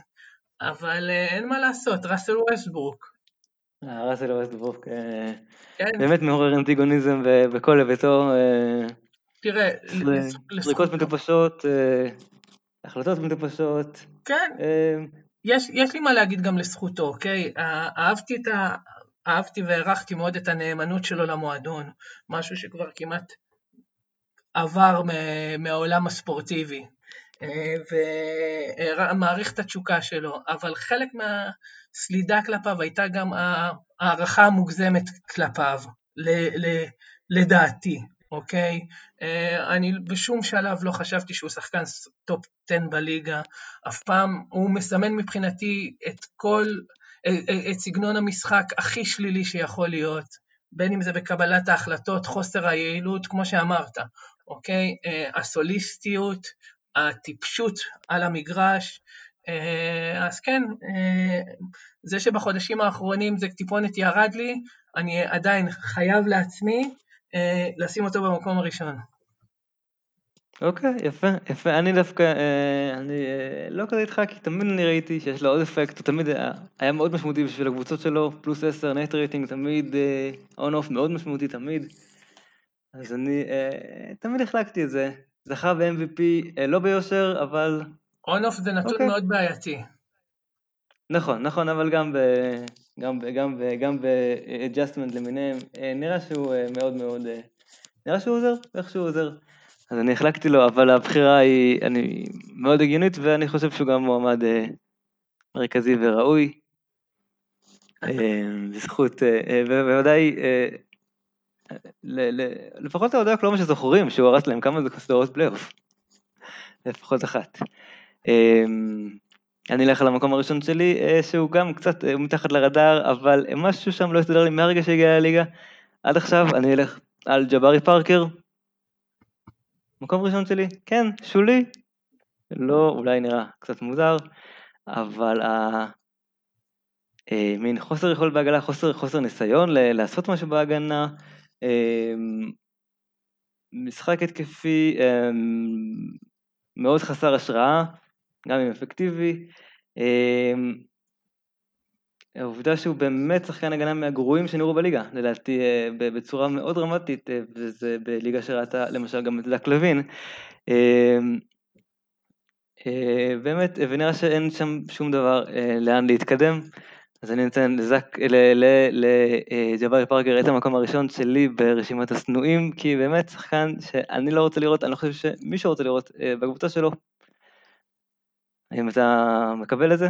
אבל אה, אין מה לעשות, ראסל ווסטברוק. אה, ראסל ווסטברוק, אה, כן. באמת מעורר אנטיגוניזם בכל היבטו. תראה, זריקות מטופשות, החלטות מטופשות. כן, יש, יש לי מה להגיד גם לזכותו, אוקיי? אהבתי את ה... אהבתי והערכתי מאוד את הנאמנות שלו למועדון, משהו שכבר כמעט עבר מהעולם הספורטיבי, אה, ומעריך את התשוקה שלו, אבל חלק מהסלידה כלפיו הייתה גם הערכה המוגזמת כלפיו, לדעתי, אוקיי? אה, אני בשום שלב לא חשבתי שהוא שחקן top 10 בליגה, אף פעם הוא מסמן מבחינתי את כל, את סגנון המשחק הכי שלילי שיכול להיות, בין אם זה בקבלת ההחלטות, חוסר היעילות, כמו שאמרת, אוקיי? אה, הסוליסטיות, הטיפשות על המגרש, אה, אז כן, אה, זה שבחודשים האחרונים זה טיפונת ירד לי, אני עדיין חייב לעצמי לשים אותו במקום הראשון. אוקיי, יפה, יפה. אני דווקא, אני לא כזה איתך, כי תמיד אני ראיתי שיש לו עוד אפקט, הוא תמיד היה מאוד משמעותי בשביל הקבוצות שלו, פלוס 10, נט רייטינג, תמיד on off מאוד משמעותי, תמיד. אז אני אה, תמיד החלקתי את זה. זכה ב-MVP, אה, לא ביושר, אבל... on-off זה נתון אוקיי. מאוד בעייתי. נכון, נכון, אבל גם ב... גם ב... גם ב... גם ב-adjustment למיניהם, אה, נראה שהוא אה, מאוד מאוד... אה, נראה שהוא עוזר, איך שהוא עוזר. אז אני החלקתי לו, אבל הבחירה היא אני, מאוד הגיונית, ואני חושב שהוא גם מועמד אה, מרכזי וראוי. אה, בזכות, אה, אה, בוודאי אה, לפחות אתה יודע כלומר שזוכרים שהוא הרס להם כמה סדרות פלייאוף. לפחות אחת. אמ, אני אלך על המקום הראשון שלי, אה, שהוא גם קצת אה, מתחת לרדאר, אבל משהו שם לא הסתדר לי מהרגע שהגיע לליגה. עד עכשיו אני אלך על ג'בארי פארקר. מקום ראשון שלי, כן, שוליי. לא, אולי נראה קצת מוזר, אבל ה... אה, מין חוסר יכולת בהגנה, חוסר, חוסר ניסיון לעשות משהו בהגנה, אמ, משחק התקפי אמ, מאוד חסר השראה, גם אם אפקטיבי. אמ, העובדה שהוא באמת שחקן הגנה מהגרועים שנראו בליגה, לדעתי אה, בצורה מאוד דרמטית, אה, וזה בליגה שראתה למשל גם את דק לוין. אה, באמת, ונראה שאין שם שום דבר לאן להתקדם. אז אני נותן לג'בארי פארקר את המקום הראשון שלי ברשימת השנואים, כי באמת שחקן שאני לא רוצה לראות, אני לא חושב שמישהו רוצה לראות בקבוצה שלו. האם אתה מקבל את זה?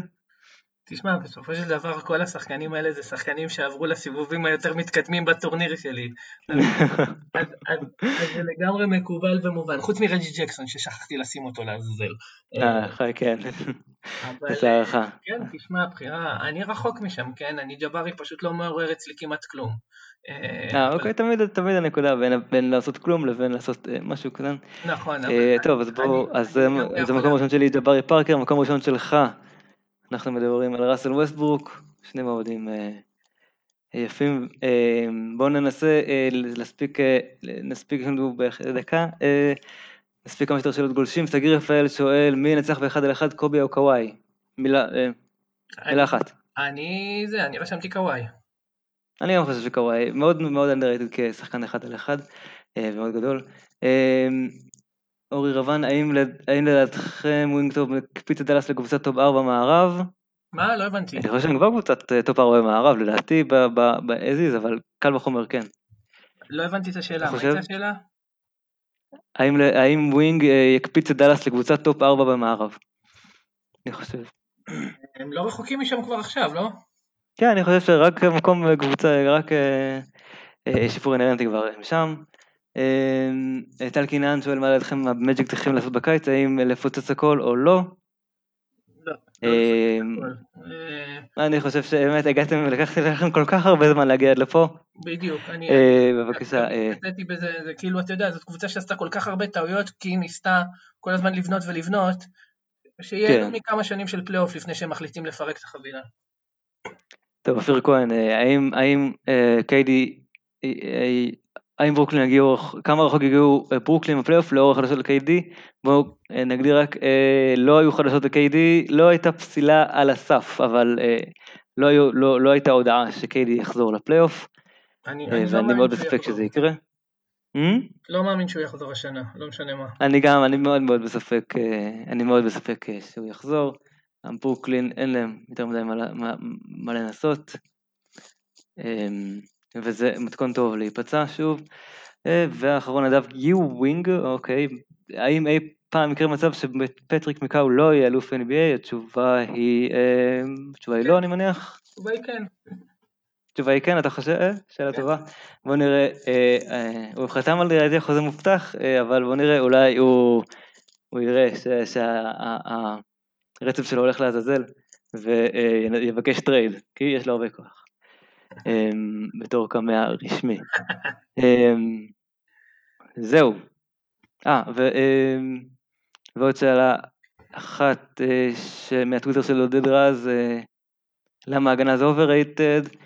תשמע, בסופו של דבר כל השחקנים האלה זה שחקנים שעברו לסיבובים היותר מתקדמים בטורניר שלי. אז, זה לגמרי מקובל ומובן, חוץ מרג'י ג'קסון ששכחתי לשים אותו לעזאזל. אה, כן. אבל אה, כן, תשמע, בחירה, אני רחוק משם, כן? אני ג'בארי פשוט לא מעורר אצלי כמעט כלום. אה, אה אוקיי, תמיד, תמיד הנקודה בין, בין לעשות כלום לבין לעשות אה, משהו קטן. נכון, אבל... אה, טוב, אז בואו, אז זה מקום ראשון שלי, ג'בארי פארקר, מקום ראשון שלך, אנחנו מדברים על ראסל ווסטברוק, שני מעמדים אה, יפים. אה, בואו ננסה אה, להספיק, אה, נספיק לנו בדקה. אה, נספיק כמה שיותר שאלות גולשים. סגיר רפאל שואל, מי ינצח באחד על אחד, קובי או קוואי? מילה, אה, מילה אחת. אני, זה, אני רשמתי קוואי. אני גם חושב שקוואי מאוד מאוד underrated כשחקן אחד על אחד, ומאוד גדול. אורי רבן, האם לדעתכם wing טוב מקפיץ את דאלאס לקבוצת top 4 מערב? מה? לא הבנתי. אני חושב שהם כבר קבוצת top 4 במערב, לדעתי as is, אבל קל וחומר כן. לא הבנתי את השאלה, מה הייתה השאלה? האם wing יקפיץ את דאלאס לקבוצת top 4 במערב? אני חושב. הם לא רחוקים משם כבר עכשיו, לא? כן, אני חושב שרק מקום קבוצה, רק שיפור אינהרנטי כבר הם שם. טל קינן שואל מה לדעתכם המג'יק צריכים לעשות בקיץ, האם לפוצץ הכל או לא? לא, לא אני חושב שבאמת הגעתם, לקחתי לכם כל כך הרבה זמן להגיע עד לפה. בדיוק, אני... בבקשה. נתתי בזה, זה כאילו, אתה יודע, זאת קבוצה שעשתה כל כך הרבה טעויות, כי היא ניסתה כל הזמן לבנות ולבנות, שיהיה כן. מכמה שנים של פלייאוף לפני שהם מחליטים לפרק את החבילה. טוב, אופיר כהן, האם קיידי, האם ברוקלין הגיעו, כמה רחוק הגיעו ברוקלין בפלייאוף לאור החדשות ל-KD? בואו נגדיר רק, לא היו חדשות ל-KD, לא הייתה פסילה על הסף, אבל לא, היו, לא, לא הייתה הודעה ש-KD יחזור לפלייאוף, ואני מאוד בספק שזה יקרה. לא מאמין שהוא יחזור השנה, לא משנה מה. אני גם, אני מאוד מאוד בספק, אני מאוד בספק שהוא יחזור. ברוקלין אין להם יותר מדי מה, מה, מה לנסות. וזה מתכון טוב להיפצע שוב. ואחרון נדב יו ווינג, אוקיי, האם אי פעם יקרה מצב שפטריק מקאו לא יהיה אלוף NBA? התשובה היא, התשובה היא לא אני מניח. התשובה היא כן. התשובה היא כן, אתה חושב? שאלה טובה. בוא נראה, הוא חתם על לדעתי חוזה מובטח, אבל בוא נראה, אולי הוא יראה שהרצף שלו הולך לעזאזל ויבקש trade, כי יש לו הרבה כוח. בתור קמע רשמי. זהו. אה, ועוד שאלה אחת מהטוויטר של עודד רז, למה ההגנה זה overrated?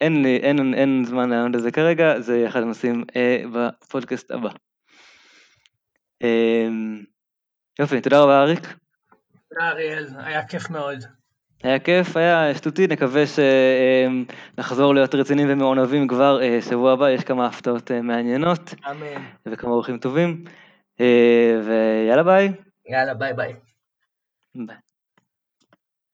אין לי, אין, אין זמן לענות על זה כרגע, זה אחד הנושאים בפודקאסט הבא. יופי, תודה רבה אריק. תודה אריאל, היה כיף מאוד. היה כיף, היה שטותי, נקווה שנחזור להיות רציניים ומעונבים כבר שבוע הבא, יש כמה הפתעות מעניינות. אמן. וכמה אורחים טובים. ויאללה ביי. יאללה ביי ביי. ביי.